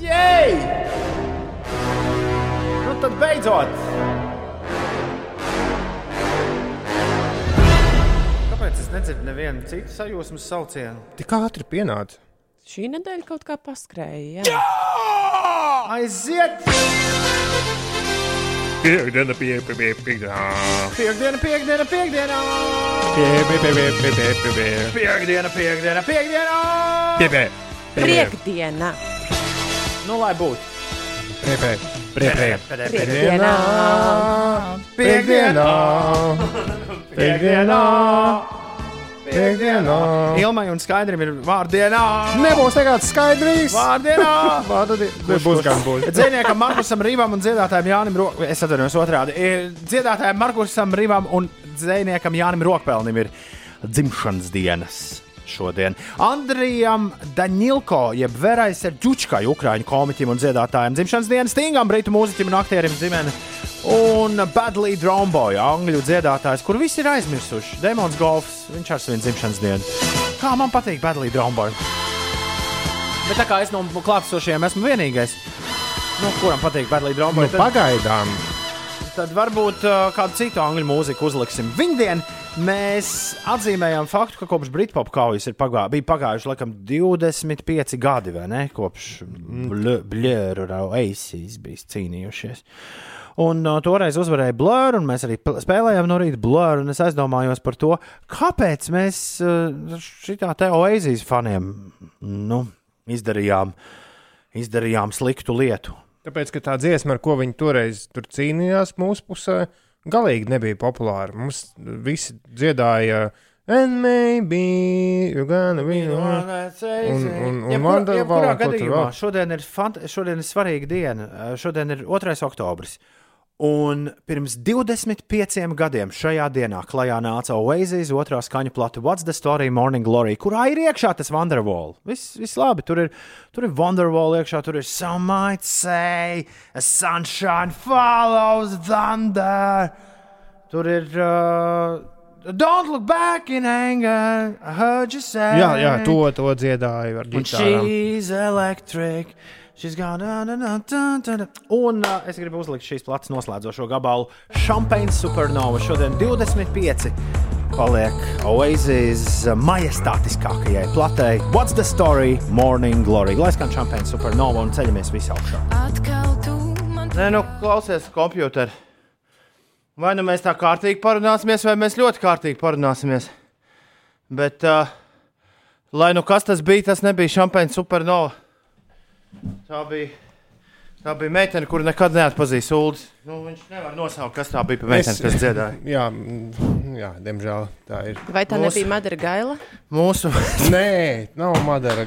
Jej! Nu tad beidzot! Kāpēc es nedzirdu nevienu citu sajūsmas saucienu? Tik ātri pienāca. Šī nedēļa kaut kā paskrēja. Jā. Aiziet! Piekdiena, pie, pie, pie, piekdiena. Piektdiena, piekdiena, piekdiena! Pie, pie, pie, pie, pie, pie, pie, pie. Piektdiena, piektdiena, piekdiena! Pie, pie, pie, Priekdiena. Nu, lai būtu. pie, pie, pie, pie. Priekdienā. Piekdienā. Piekdienā. Piekdienā. Ilmai un Skaidrim ir vārdienā! Nebūs nekāds skaidrīs. Vārdienā! Vārdu di- Būs gan būs. Dzīvniekam Markusam Rīvam un dziedātājam Jānim Rokam. Es atvainojos otrādi. Dziedātājam Markusam Rīvam un dzīvniekam Jānim Rokpelnim ir dzimšanas dienas. Šodien Andrijam Daņilko, jeb Verais ir Džučkai, ukrāņu komiķim un dziedātājam dzimšanas dienas, Stingam, britu mūziķim un aktierim dzimene. Un Badley Dromboy, angļu dziedātājs, kur visi ir aizmirsuši. Demons Golfs, viņš ar svin dzimšanas dienu. Kā man patīk Badley Dromboy. Bet tā kā es no klātesošajiem esmu vienīgais, nu, kuram patīk Badley Dromboy, Nu, pagaidām. Tad varbūt kādu citu angļu mūziku uzliksim. Viņdien mēs atzīmējām faktu, ka kopš Britpop kaujas ir pagā, bija pagājuši laikam 25 gadi, vai ne? Kopš Blūra un Aces bija cīnījušies. Un uh, toreiz uzvarēja Blur, un mēs arī spēlējām no rīta Blur. Es aizdomājos par to, kāpēc mēs uh, šitā te Oasis faniem nu, izdarījām, izdarījām sliktu lietu. Tāpēc, ka tā dziesma, ar ko viņi toreiz tur cīnījās mūsu pusē, galīgi nebija populāra. Mums visi dziedāja. And maybe you're gonna be the one. Un- un- un Jebkurā- Wonderwall, jebkurā gadījumā šodien ir, fant šodien ir svarīga diena. Šodien ir 2. oktobris. Un pirms 25 gadiem šajā dienā klajā nāca Oasis otrā skaņu plata What's the Story Morning Glory, kurā ir iekšā tas Wonderwall. Viss vis labi, tur ir, tur ir Wonderwall iekšā, tur ir Some might say a sunshine follows thunder. Tur ir uh, Don't look back in anger, I heard you say. Jā, jā, to, to dziedāju ar gitārām. she's electric. She's gone. Da, da, da, da, da, da. Un uh, es gribu uzlikt šīs plats noslēdzošo gabalu Champagne Supernova. Šodien 25. Paliek Oasis majestātiskākajai platei. What's the story? Morning Glory. Lai skan Champagne Supernova un ceļamies visi augšā. Nē, nu, klausies, kompjuteri. Vai nu mēs tā kārtīgi parunāsimies, vai mēs ļoti kārtīgi parunāsimies. Bet, uh, lai nu kas tas bija, tas nebija šampaņa supernova. Tā bija, tā bija meitene, kuru nekad neatpazīst Ulas. Nu, viņš nevar nosaukt, kas tā bija par meiteni, kas dziedāja. Jā, mm, jā, diemžēl tā ir. Vai tā Mūsu- nebija Madara Gaila? Mūsu Nē, nav Madara.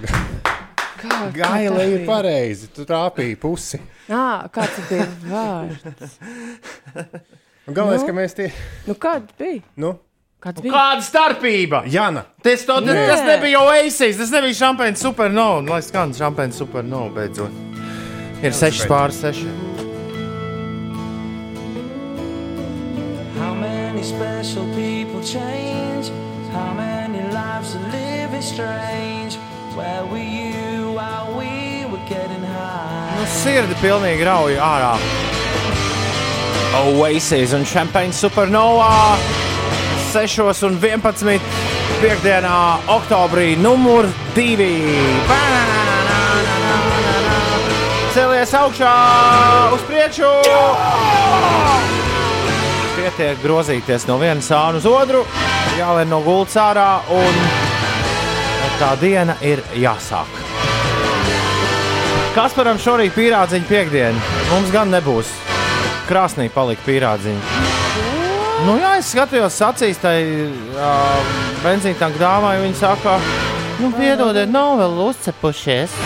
Kā, Gaila ir pareizi. Tu trāpīji pusi. Jā, kāds bija vārds? Galvenais, Nu? ka mēs tie. Nu, kāds bija? Nu, Kāds bija? kāda starpība? Jana. Tas, to, tas, tas nebija Oasis, tas nebija šampaņa supernova. Nu, Lai skan šampaņa supernova beidzot. Ir 6 pār 6. How many special people change? How many lives are living strange? Where were you while we were getting high? Nu, sirdi pilnīgi rauja ārā. Oasis un Champagne Supernova 6 un 11. piekdienā, oktobrī, numur 2. Celies augšā, uz priekšu! Pietiek grozīties no vienas sāna uz otru, jālien no gultas ārā, un tā diena ir jāsāk. Kasparam šorīt pīrādziņa piekdiena. Mums gan nebūs. Krāsnī palika pīrādziņa. Nu, jā, es skatījos, acīs tai uh, benzīna tanka dāmai. Viņa saka, nu, piedodiet, nav vēl uzcepušies.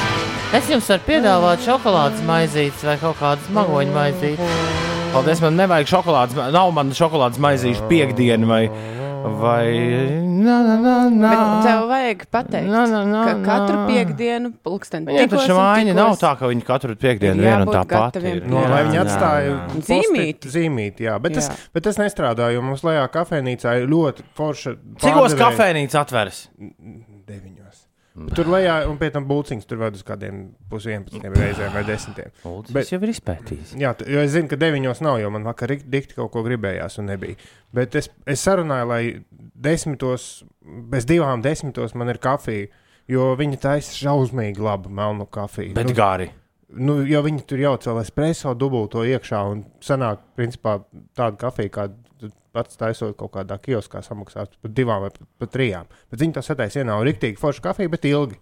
Es jums varu piedāvāt šokolādes maizītes vai kaut kādas magoņu maizītes. Paldies, man nevajag šokolādes, nav man šokolādes maizīšu piekdiena vai, Vai. Bet tev vajag pateikt, Nā, nā, nā, ka katru piekdienu pulksteni Viņiem taču vaina nav tā, ka viņi katru piekdienu Ir vienu un tā pati No, lai viņi atstāja Zīmīti. Zīmīti, jā, bet, tas, Jā. bet tas nestrādā, jo mums lejā kafejnīcā ir ļoti forša. Cikos kafejnīca atveras? Deviņos. Tur lejā, un pēc tam būciņš tur ved uz kādiem pusvienpadsmitiem reizēm vai desmitiem. Bet Bet- jau ir izpētījis. Jā, jo es zinu, ka deviņos nav, jo man vakar dikti kaut ko gribējās un nebija. Bet es, es sarunāju, lai desmitos, bez divām desmitos man ir kafija, jo viņi taisa šausmīgi labu melnu kafiju. Bet nu, gari. nu, jo viņi tur jauc vēl espreso dubulto iekšā un sanāk, principā, tādu kafiju, kādu tu pats taisot kaut kādā kioskā samaksāt par divām vai pat trijām. Bet viņi to sataisa ienā un riktīgi forša kafija, bet ilgi.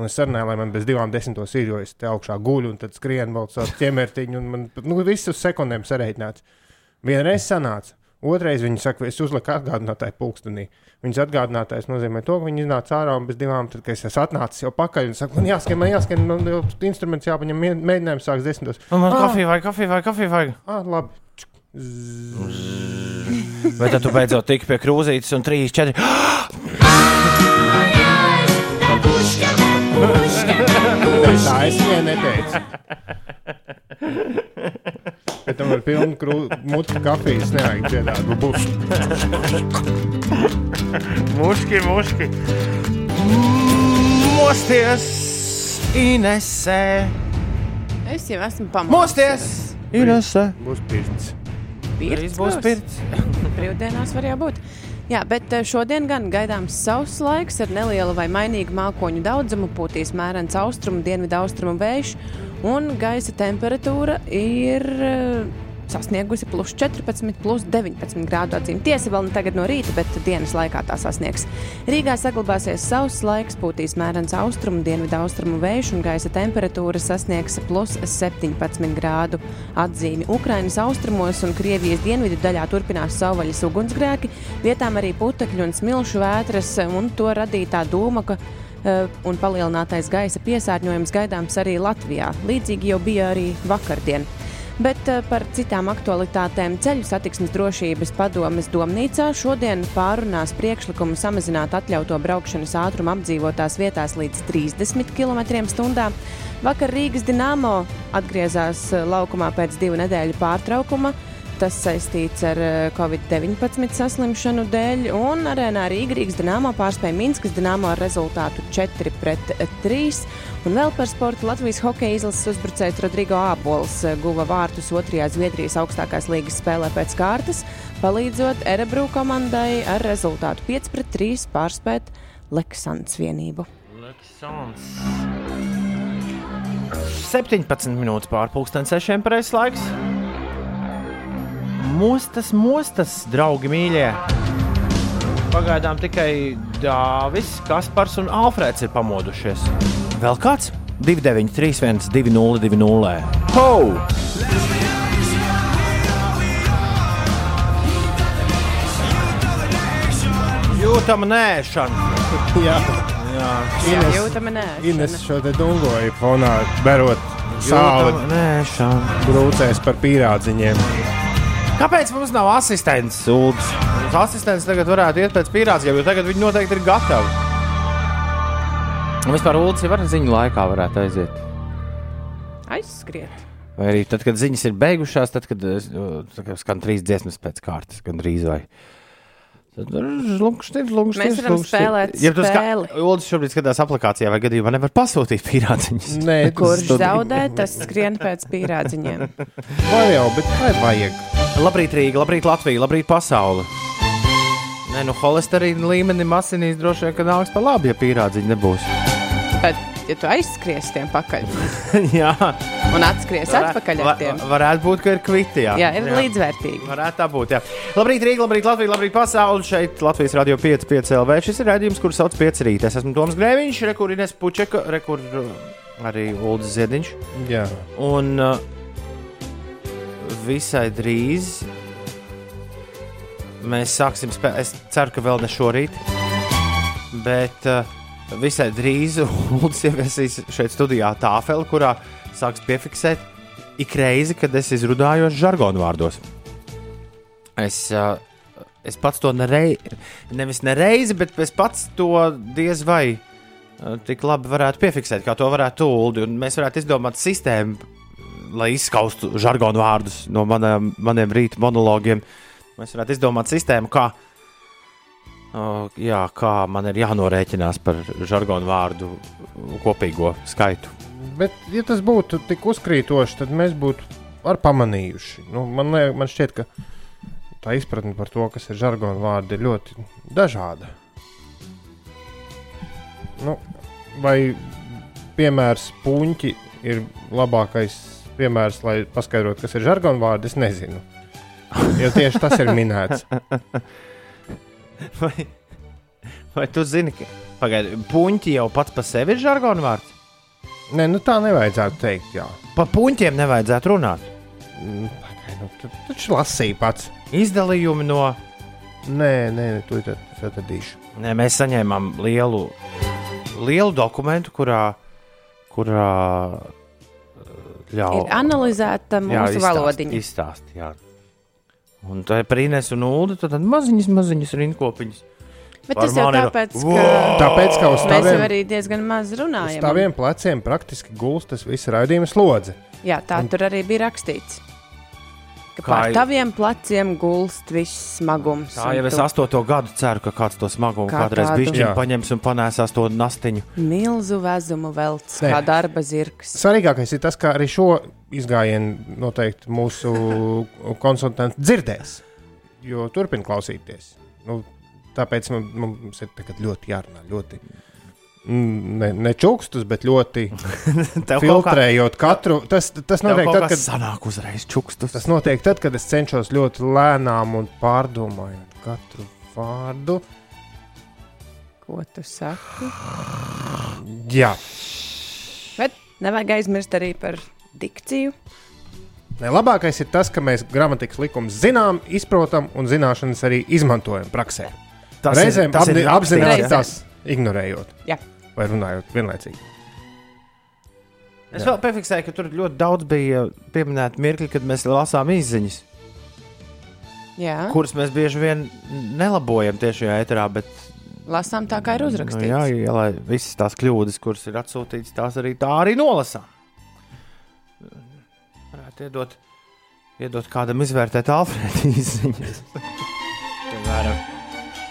Un es sarunāju, lai man bez divām desmitos ir, jo es te augšā guļu un tad skrienu vēl caur ķemertiņu un man nu, viss uz sekundēm sareitināts. Vienreiz sanāca. Otrais viņi saka, es uzliku atgādinātāju pulkstenī. Viņas atgādinātājs nozīmē to, ka viņi iznāca ārā un bez divām, tad, kad es atnācis jau pakaļ un saku, man jāskan, man jāskan, man jau instruments jāpaņem, mē- mēģinājums sāks desmitos. Man Ah. kafija vai kafija vai kafija vajag. Ah, labi. Vai tad tu beidzot tiki pie krūzītes un 3, 4. Nē, tā es viņai neteicu. Bet tam ar pilnu krū- muti kafijas nevajag dziedāt. Nu, būs. Muški, muški. Mosties, Inesē. Es jau esmu pamodus. Mosties, Inesē. Būs pirts. Drīz būs pirts. Brīvdienās var jābūt. Jā, bet eh, šodien gan gaidāms sauss laiks ar nelielu vai mainīgu mākoņu daudzumu, pūtīs mērens austrumu, dienvidu austrumu vējš, un gaisa temperatūra ir eh, sasniegusi plus 14, plus 19 grādu atzīmi. Tiesa vēl ne tagad no rīta, bet dienas laikā tā sasniegs. Rīgā saglabāsies sauss laiks, pūtīs mērens austrumu, dienvidu austrumu vējš, un gaisa temperatūra sasniegs plus 17 grādu atzīmi. Ukrainas austrumos un Krievijas dienvidu daļā turpinās savvaļas ugunsgrēki, vietām arī putekļu un smilšu vētras, un to radītā dūma, ka eh, un palielinātais gaisa piesārņojums gaidāms arī Latvijā. Līdzīgi jau bija arī vakardien. Bet eh, par citām aktualitātēm ceļu satiksmes drošības padomes domnīcā šodien pārunās priekšlikumu samazināt atļautu braukšanas ātrumu apdzīvotās vietās līdz 30 km/h. Vakar Rīgas Dienāmo atgriezās eh, laukumā pēc divu nedēļu pārtraukuma. Tas saistīts ar eh, Covid-19 saslimšanu dēļ, un arēnā Rīgas Rīgas Dienāmo pārspēja Minskas Dienāmo ar rezultātu 4-3. Un vēl par sportu Latvijas hokeja izlases uzbrucējs Rodrigo Ābols eh, guva vārtus otrajā Zviedrijas augstākās līgas spēlē pēc kārtas, palīdzot Erebru komandai ar rezultātu 5-3 pārspēt Leksandras vienību. 17 minūtes pārpusdienas sešiem pareizais laiks. Mostas, mostas, draugi mīļie. Pagaidām tikai Dāvis, Kaspars un Alfrēds ir pamodušies. Vēl kāds? 2931, 2020. Ho! Jūtama nēšana. Jā, Jā, Ines, Jūtama nē. Ines šo te dungoju fonā berot sāli nēšana. brūcēs par pīrādziņiem. Kāpēc mums nav asistents? Sūds? Mums asistents tagad varētu iet pēc pierādījuma, jo tagad viņi noteikti ir gatavi. Un vispār Ulas jau var ziņu laikā varētu aiziet. Aizskriet. Vai arī tad, kad ziņas ir beigušās, tad, kad o, tā kā skan trīs dziesmas pēc kārtas, gan drīz vai. Tad žlungšķi, žlungšķi, Mēs varam spēlēt spēli. Ulas šobrīd skatās aplikācijā, vai gadījumā nevar pasūtīt pierādziņus. Nē, Kurš tas zaudē, tas skrien pēc pīrādziņiem. Vai jau, bet vai vajag? Labrīt, Rīga, labrīt, Latvija, labrīt, pasaule. Nē, nu, holesterīna līmenim asinīs droši vien, ka nāks pa labi, ja pierādziņi nebūs. Bet, ja tu aizskries tiem pakaļ jā, un atskries atpakaļ ar tiem, Varētu būt, ka ir kviti. Jā, jā, ir līdzvērtīgi. Varētu tā būt. Jā. Labrīt, Rīga, labrīt, Latvija, labrīt, pasaule. Šeit Latvijas radio 5, 5 LV. Šis ir raidījums, kurš sauc 5 rīt. Es esmu Toms Grēviņš, rekurīnes Pučeka, rekur uh, arī Uldis Ziediņš. Jā, Un uh, visai drīz mēs sāksim spēlēt. Es ceru, ka vēl ne šorīt, bet uh, visai drīz Uldis ieviesīs šeit studijā tāfeli, kurā sāks piefiksēt ik reizi, kad es izrunājos žargonu vārdos. Es uh, es pats to nerei, nevis nereizi, bet es pats to diez vai uh, tik labi varētu piefiksēt, kā to varētu tūlīt. Mēs varētu izdomāt sistēmu, lai izskaustu žargonu vārdus no maniem, maniem rīta monologiem. Mēs varētu izdomāt sistēmu, kā, uh, jā, kā man ir jānorēķinās par žargonu vārdu kopīgo skaitu. Bet, ja tas būtu tik uzkrītoši, tad mēs būtu ar pamanījuši. Nu, man, liek, man šķiet, ka tā izpratne par to, kas ir žargona vārdi, ir ļoti dažāda. Nu, vai piemērs puņķi ir labākais piemērs, lai paskaidrotu, kas ir žargona vārdi? Es nezinu. Jo tieši tas ir minēts. Vai, vai tu zini, ka pagaidi, puņķi jau pats par sevi ir žargonu vārds? Nē, nu tā nevajadzētu teikt. Jā. Pa puņķiem nevajadzētu runāt. Mm, Pagaid, nu, tu taču lasīji pats. Izdalījumi no. Nē, nē, tu tad atradīšu. Nē, mēs saņēmām lielu, lielu dokumentu, kurā, kurā ļauj. Ir analizēta mūsu valodiņa. Izstāst, jā. Un tā ir prīnēs un ulu, tad maziņas, maziņas rinkopiņas. Bet Par tas jau ir- tāpēc, Wow! ka Tāpēc, ka uz mēs jau taviem, arī diezgan maz uz runājam. taviem pleciem praktiski gulst tas viss raidījuma slodze. Jā, tā tur arī bija rakstīts. Ka pār taviem pleciem gulst viss smagums. Tā jau es tu astoto gadu ceru, ka kāds to smagumu Kā kādreiz bišķiņu paņems un panēsās to nastiņu. Milzu vezumu velc, Nē. kā darba zirgs. Svarīgākais ir tas, ka arī šo izgājienu noteikti mūsu konsultanti dzirdēs, jo turpina klausīties. Nu, tāpēc mums ir tagad ļoti jārunā. Ļoti, mm, ne, ne čukstus, bet ļoti Tev kaut kā, filtrējot katru. Tas, tas notiek tad, kad sanāk uzreiz čukstus. Tas notiek tad, kad es cenšos ļoti lēnām un pārdomājot katru vārdu. Ko tu saki? Jā, Bet nevajag aizmirst arī par dikciju. ne, labākais ir tas, ka mēs gramatikas likumus zinām, izprotam un zināšanas arī izmantojam praksē. Tas Reizēm tas apzi- rakstīts, apzināti jā. Ignorējot Jā. vai runājot vienlaicīgi. Es vēl piefiksēju, ka tur ļoti daudz bija pieminēti mirkļi, kad mēs lasām izziņas, Jā, kuras mēs bieži vien nelabojam tiešajā eterā. Bet, lasām tā, kā ir nu, uzrakstīts. jā, jā, lai visas tās kļūdas, kuras ir atsūtītas, tās arī tā arī nolasām. Varētu iedot, iedot kādam izvērtēt Alfrēda izziņas. Piemēram.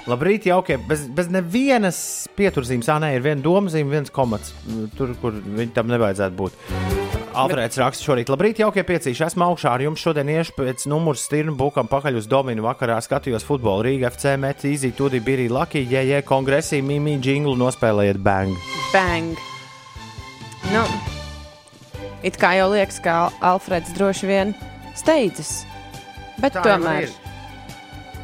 Labrīt, jaukie. Bez, bez nevienas pieturzīmes. Ah, nē, ir viena domzīme, viens komats. Tur, kur viņam tam nevajadzētu būt. Alfrēds raksta šorīt. Labrīt, jaukie piecīši. Esmu augšā ar jums. Šodien iešu pēc numura stirnu bukam pakaļ uz Dominu. Vakarā skatījos futbolu. Rīga FC, Meti, Izī, Tudi, Birī, Laki, Jēje, Kongresī, Mimi, Džinglu nospēlējiet bang. Bang! Nu, it kā jau liekas, ka Alfreds droši vien steidzas. Bet Tā jau tomēr ir.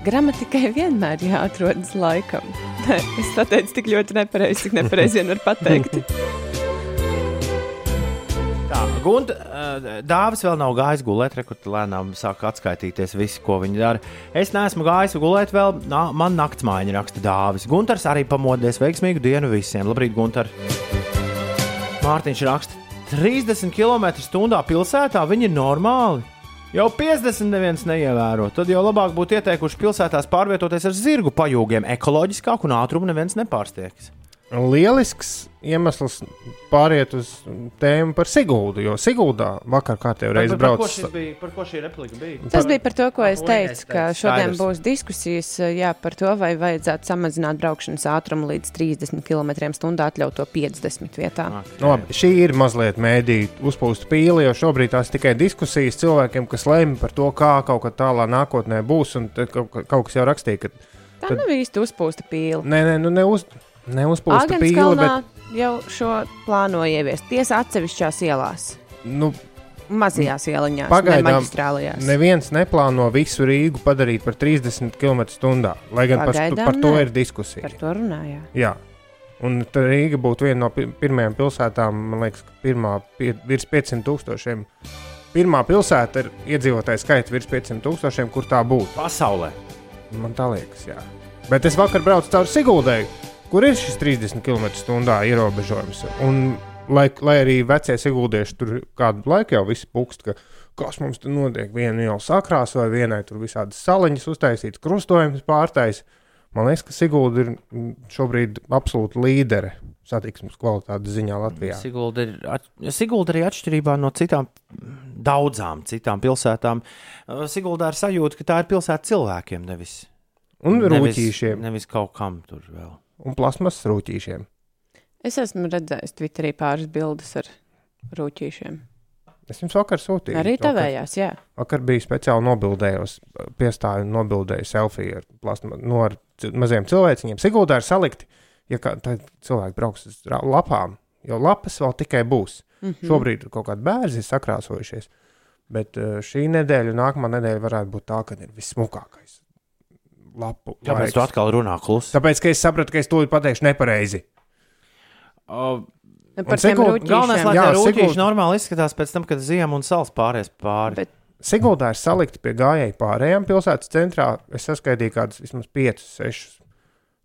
Gramatikai vienmēr jāatrodas laikam. es pateicu tik ļoti nepareizi, cik nepareizi vien var pateikt. Tā, Gunta, uh, Dāvis vēl nav gājis gulēt, rekurbi lēnām sāk atskaitīties visi, ko viņi dara. Es neesmu gājis gulēt vēl, nā, man naktsmājiņa raksta Dāvis. Gunters arī pamodies veiksmīgu dienu visiem. Labrīt, Gunter! Mārtiņš raksta 30 km/h pilsētā, viņi ir normāli. Jau 50 neviens neievēro. Tad jau labāk būtu ieteikuši pilsētās pārvietoties ar zirgu pajūgiem. Ekoloģiskāk un ātrumu neviens nepārstiegs. Lielisks iemesls pāriet uz tēmu par Siguldu, jo Siguldā vakar kārtējo reizi par, ko braucu. šis bija, par ko šī replika bija? Tas bija par to, ko es teicu, ka šodien skaidrs. būs diskusijas jā, par to, vai vajadzētu samazināt braukšanas ātrumu līdz 30 km/h, atļaut to 50 vietā. Nu, labi, šī ir mazliet mēdīja uzpūsta pīle, jo šobrīd tās tikai diskusijas cilvēkiem, kas lemj par to, kā kaut kā tālā nākotnē būs. un tad Kaut, kaut kas jau rakstīja, ka Tā Tad- nav īsti uzpūsta pīle. nē, nē, nu, neuz, neuzpūsta pīle, bet jau šo plāno ieviest. Tiesa atsevišķās ielās, nu, mazajās ieliņās, Pagaidām ne maģistrālajās. neviens neplāno visu Rīgu padarīt par 30 km/h. Lai gan par, Pagaidām par to nē. ir diskusija. Par to runājā. Jā. Un Rīga būtu viena no pi- pirmajām pilsētām, man liekas, ka pirmā pie, virs 500 tūkstošiem. Pirmā pilsēta ir iedzīvotāju skaits virs 500 tūkstošiem, kur tā būtu. Pasaulē. Man tā liekas, jā. Bet es vakar braucu cauri Siguldai, kur ir šis 30 km/h ierobežojums. Un lai, lai arī vecie ieguldieši tur kādu laiku jau visi pukst, ka kas mums tur notiek, viena jau sakrās vai vienai tur visādas saliņas uztaisītas, krustojums pārtais. Man liekas, ka Sigūda ir mm, šobrīd absolūti līdere satiksmes kvalitātes ziņā Latvijā. Sigulda ir, at- Sigulda arī atšķirībā no citām, daudzām citām pilsētām. uh, Siguldā ir sajūta, ka tā ir pilsēta cilvēkiem, nevis, Un nevis, nevis kaut kam tur vēl. Un plasmas rūtīšiem. Es esmu redzējis Twitterī pāris bildes ar rūtīšiem. Es jums vakar sūtīju. Arī tavējās, jā. Vakar bija speciāli nobildējos, piestāju nobildēju selfiju ar, plasma, no ar ci- maziem cilvēciņiem. Siguldā ir salikti, ja kā, cilvēki brauks uz lapām, jo lapas vēl tikai būs. Mm -hmm. Šobrīd ir kaut kādi bērni sakrāsojušies, bet eh, šī nedēļa nākamā nedēļa varētu būt tā, ka ir vissmukākais lapu Kāpēc laiks. tu atkal runā klusi? Tāpēc, ka es sapratu, ka es to pateikšu nepareizi. Uh, par Sigulda- Galvenais, lai rūtīši Sigulda- normāli izskatās pēc tam, kad ziema un sals pāries pāri. Bet- Siguldā ir salikti pie gājēju pārējām pilsētas centrā. Es saskaitīju kādus vismaz 5, 6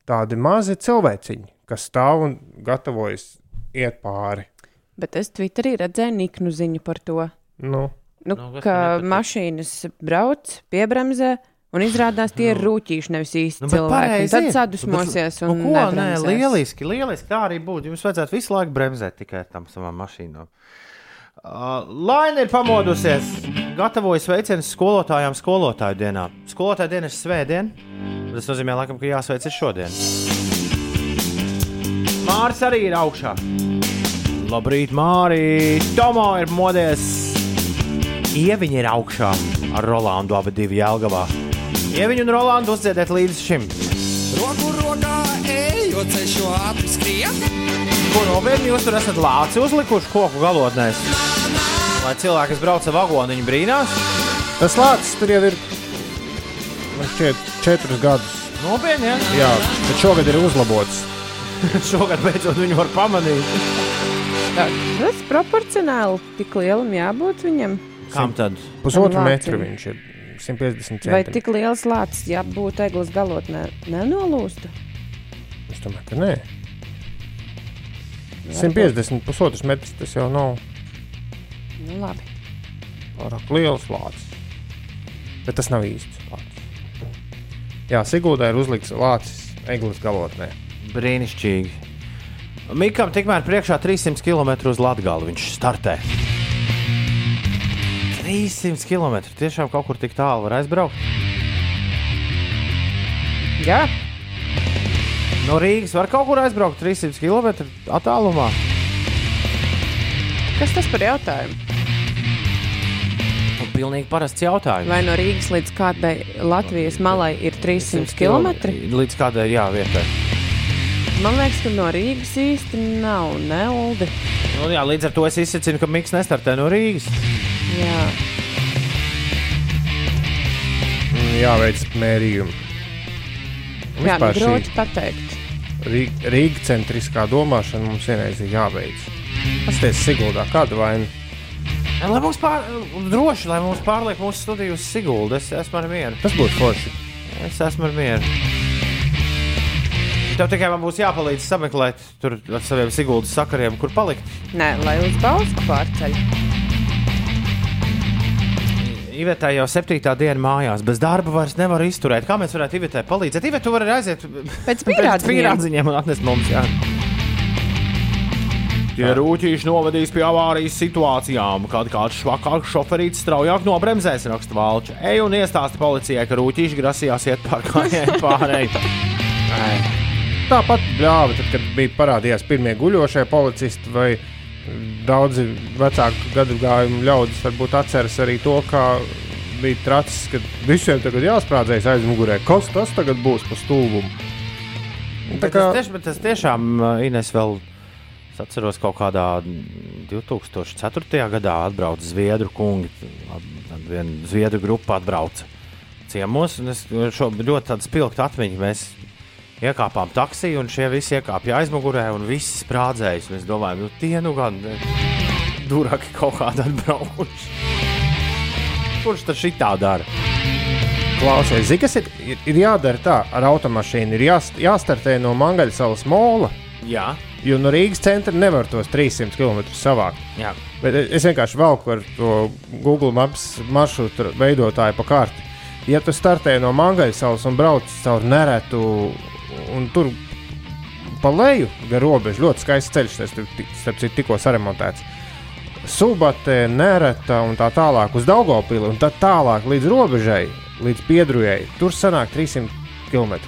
tādi mazi cilvēciņi, kas stāv un gatavojas iet pāri. Bet es Twitterī redzēju niknu ziņu par to. Nu, Nu, Nu, ka mašīnas brauc, piebremzē, un izrādās tie ir rūtīši, nevis īsti Nu, bet cilvēki. Tad ir. sadusmosies Nu, un ko? Nē, lieliski, lieliski. Tā arī būtu. Jums vajadzētu visu laiku bremzēt tikai tam savām mašīnām. Uh, Laina ir pamodusies. Gatavojas veicienus skolotājām skolotāju dienā. Skolotāju diena ir svētdiena. Tas nozīmē, laikam, ka jāsveic ir šodien. Māris arī ir augšā. Labrīt, Mārī! Tomo ir modies! Ieviņa ir augšā ar Rolandu abi divi Jēlgavā. Ieviņu un Rolandu uzdziediet līdz šim. Roku rokā ejot ceļš ātri skrien. Ko nopietni jūs tur esat lāci uzlikuši koku galotnēs? Lai cilvēki, kas brauc ar vagonu, viņi brīnās. tas lācis tur jau ir man šķiet, četrus gadus. Nopietni, ja? Jā, bet šogad ir uzlabots. Šogad beidzot viņu var pamanīt. Tas proporcionāli tik lielam jābūt viņam. Kam tad? Pusotru metru viņš ir 150 Vai centimetri. tik liels lācis, ja būtu eglis galotnē, nenolūstu? Es domāju, ka nē. 150 pusotrus metrus tas jau nav Nu, labi. pārāk liels lācis. Bet tas nav īsts lācis. Jā, Sigūdā ir uzlikts lācis eglis galotnē. Brīnišķīgi. Mikam tikmēr priekšā 300 km uz Latviju viņš startē. 300 km. Tiešām kaut kur tik tālu var aizbraukt. Jā, No Rīgas var kaut kur aizbraukt 300 km attālumā. kas tas par jautājumu? Nu, Pilnīgi parasts jautājums. Vai no Rīgas līdz kādai Latvijas malai ir 300 km? Līdz kādai jā, vietai. Man liekas, ka no Rīgas īsti nav neuldi. Nu, jā, līdz ar to es izsacinu, ka Mikls nestartē no Rīgas. Jā, Mm, Jāveic mērījumi. Jā nu, grūti pateikt. Rīg- Rīga centriskā domāšana mums vienreiz ir jāveic. Pastāstiet, Siguldā, kāda vaina? Lai mums pār... droši, lai mums pārliek mūsu studiju uz Siguldu, es esmu ar mieru. Tas būtu forši. Es esmu ar mieru. Tev tikai man būs jāpalīdz sameklēt tur ar saviem Siguldas sakariem, kur palikt. Nē, lai uz Bausku pārceļ. Ivetē jau septītā diena mājās, bez darba vairs nevar izturēt. Kā mēs varētu Ivetē palīdzēt? Ivetē, tu vari aiziet Pēc pierādziņiem. un atnest mums. Jā. Tie rūtīši novadīs pie avārijas situācijām, kad kāds švakāks šoferītis straujāk nobremzēs, raksta Valča. Ej un iestāsti policijai, ka rūtīši grasījās iet pār kājai pārēji. Tāpat bļāva, tad, kad bija parādījās pirmie guļošie policisti vai daudzi vecāku gadu gājumu ļaudis, varbūt atceras arī to, kā bija tracis, kad visiem tagad jāsprādzējas aizmugurē. Kas tas tagad būs pa stūvumu? Un Tā kā tas, tieš, tas tiešām, uh, Ines, vēl es atceros, kaut kādā 2004. gadā atbrauca Zviedru kungi. Tad viena Zviedru grupa atbrauca ciemos, es šo ļoti spilgtu atmiņu. Mēs iekāpām taksiju, un šie visi iekāpja aizmugurē, un visi sprādzējas. Mēs domājam, nu tie nu gan ne, duraki kaut kādā atbraukuši. Kurš tad šitā dara? klausies, zini, kas ir, ir, ir jādara tā ar automašīnu. Ir jās, jāstartē no Mangaļa salas mola. Jā, Jo no Rīgas centra nevar tos 300 km savākt. Jā. Bet es vienkārši velku ar to Google Maps maršrutu veidotāju pa kārtu. Ja tu startē no Mangaļsavas un brauc caur neretu un tur pa leju gar robežu, ļoti skaists ceļš, tas starp citu tikko saremontēts. Subate, nereta un tā tālāk uz Daugopili un tad tālāk līdz robežai, līdz piedrujai. Tur sanāk 300 km.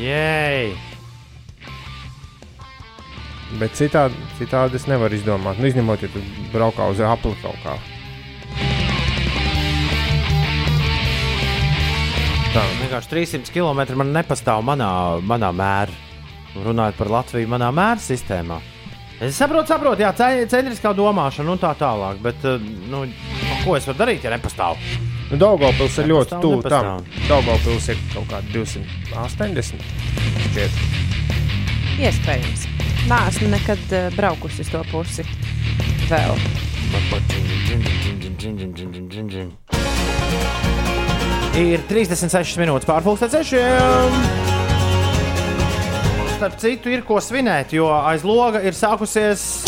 Jēj! Bet citādi, citādi es nevaru izdomāt. Nu, izņemot, ja tu braukā uz apli kaut kā. Tā vienkārši 300 km man nepastāv manā, manā mērā. Runājot par Latviju, manā mēra sistēmā. Es saprotu, saprotu, jā, ce- centriskā domāšana un tā tālāk. Bet, eh, nu, ko es varu darīt, ja nepastāv? Nu, Daugopils ir ļoti tuvu tam. Daugopils ir kaut kādi 280. Šķiet. Iespējams. Nē, esmu nekad uh, braukusi uz to pusi. Vēl. Ir 36 minūtes pārpusdienas sešiem. Starp citu, ir ko svinēt, jo aiz loga ir sākusies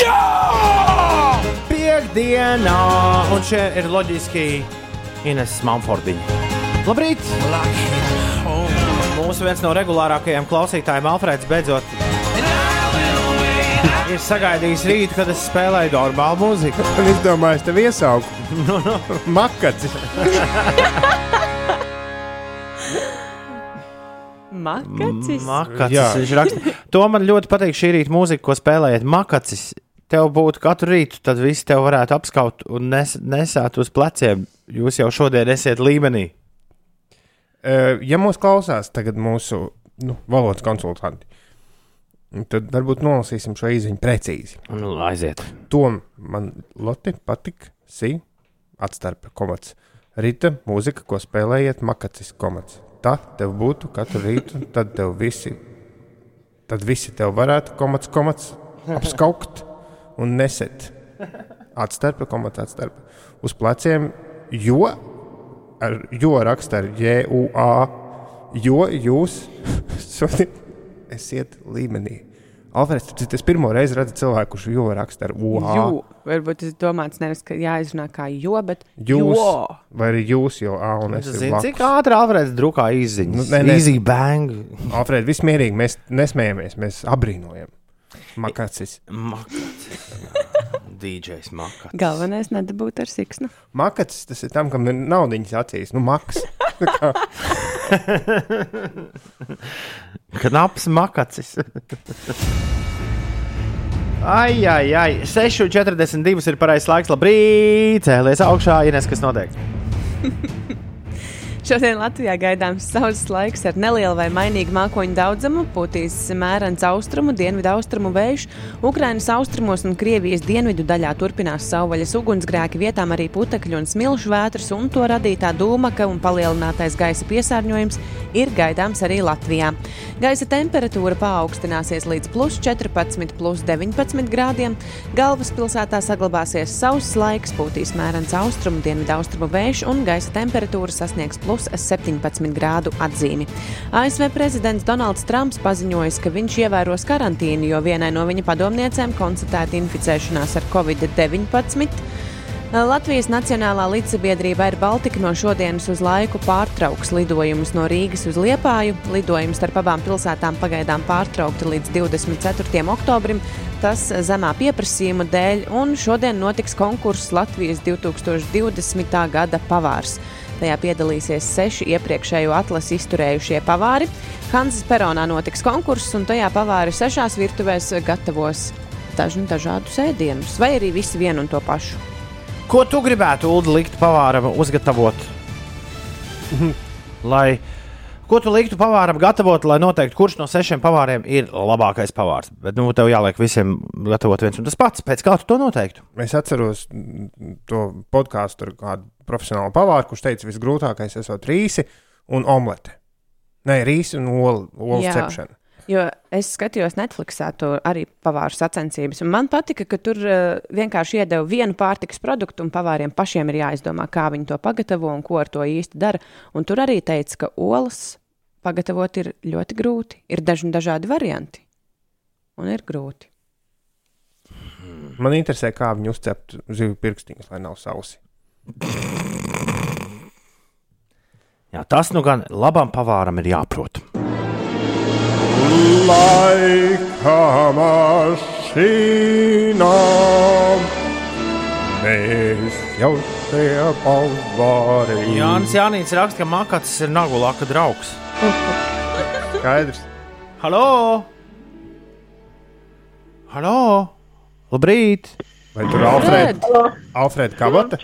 piekdiena. Un šeit ir loģiski Ines Manfordiņa. Labrīt! Mūsu viens no regulārākajiem klausītājiem, Alfrēds, beidzot ir sagaidījis rītu, kad es spēlēju normālu mūziku. Un es domāju, es tev iesauku. Makacis. Makacis. Makacis. Viņš raksta, to man ļoti patīk šī rīta mūzika, ko spēlējat. Makacis. Tev būtu katru rītu, tad visi tev varētu apskaut un nes, nesāt uz pleciem. Jūs jau šodien esat līmenī. Ja mūs klausās tagad mūsu nu, valodas konsultanti, tad varbūt nolasīsim šo īziņu precīzi. Nu, aiziet. Tom man ļoti patīk. Si, atstarpe komats. Rīta mūzika, ko spēlējiet, makacis komats. Tā tev būtu katru rītu, tad tev visi, tad visi tev varētu komats, komats apskaukt un neset. Atstarpe, komats, atstarpe. Uz pleciem, jo ar jo raksta ar JUA, jo jūs šodien esiet līmenī. Alfreds, tas ir pirmo reizi redzu cilvēku, kurš jo raksta ar. Jū. Varbūt tas domāts nevis, ka jāizrunā kā jo, bet Jūs, jo. vai arī jūs jau A un es Zini, cik ātri Alfrēds drukā izziņas? Nu, nē, nē. Easy bang. Alfred, viss mierīgi, mēs nesmējamies, mēs abrīnojam. Makacis. Makacis. DJs Makacis. Galvenais nedabūt ar siksnu. Makacis tas ir tam, kam ir naudiņas acīs. Nu, maks. Knaps Makacis. Ai, ai, ai. 6,42 ir pareizais laiks. Labrīt, cēlies augšā, Ines, kas notiek? Šodien Latvijā gaidāms saules laiks ar nelielu vai mainīgu mākoņu daudzumu, pūtīs mērens austrumu, dienvidu austrumu vējš. Ukrainas austrumos un Krievijas dienvidu daļā turpinās savvaļas ugunsgrēki, vietām arī putekļu un smilšu vētras, un to radītā dūmaka un palielinātais gaisa piesārņojums ir gaidāms arī Latvijā. Gaisa temperatūra paaugstināsies līdz plus 14, plus 19 grādiem. Galvaspilsētā saglabāsies sauss laiks, pūtīs mērens austrumu, dienvidu austrumu vējš un gaisa temperatūra sasniegs plus 17 grādu atzīmi. ASV prezidents Donalds Trumps paziņojis, ka viņš ievēros karantīnu, jo vienai no viņa padomniecēm konstatēta inficēšanās ar covid-19. Latvijas Nacionālā līdzsabiedrība Air Baltica no šodienas uz laiku pārtrauks lidojumus no Rīgas uz Liepāju. Lidojums starp abām pilsētām pagaidām pārtraukti līdz 24. oktobrim. Tas zemā pieprasījuma dēļ, un šodien notiks konkurss Latvijas 2020. gada pavārs. Tajā piedalīsies seši iepriekšējo atlasi izturējušie pavāri. Hanzas peronā notiks konkurss, un tajā pavāri sešās virtuvēs gatavos dažnu dažādus ēdienus, vai arī visi vienu un to pašu. Ko tu gribētu, Ulu, likt pavāram uzgatavot? lai, ko tu liktu pavāram gatavot, lai noteiktu, kurš no sešiem pavāriem ir labākais pavārs? Bet, nu, tev jāliek visiem gatavot viens un tas pats. Pēc kā tu to noteiktu? Es atceros mm, to podkāstu ar kādu profesionālu pavāru, kurš teica, visgrūtākais esot rīsi un omlete. Nē, rīsi un olu, olu cepšana. Jo es skatījos Netflixā, tur arī pavāru sacensības. un Man patika, ka tur uh, vienkārši iedeva vienu pārtikas produktu, un pavāriem pašiem ir jāizdomā, kā viņi to pagatavo un ko ar to īsti dara. Un tur arī teica, ka olas pagatavot ir ļoti grūti. Ir daži dažādi varianti. un ir grūti. Man interesē, kā viņi uzcept zivju pirkstiņus, lai nav sausi. Jā, tas nu gan labam pavāram ir jāprot. Laika mašīnā mēs jau te pavārījām. Jānis Jānis raksta, ka Makats ir nagu laka draugs. Skaidrs. Halo! Halo! Labrīt! Vai tur Alfred, Alfred Kabata?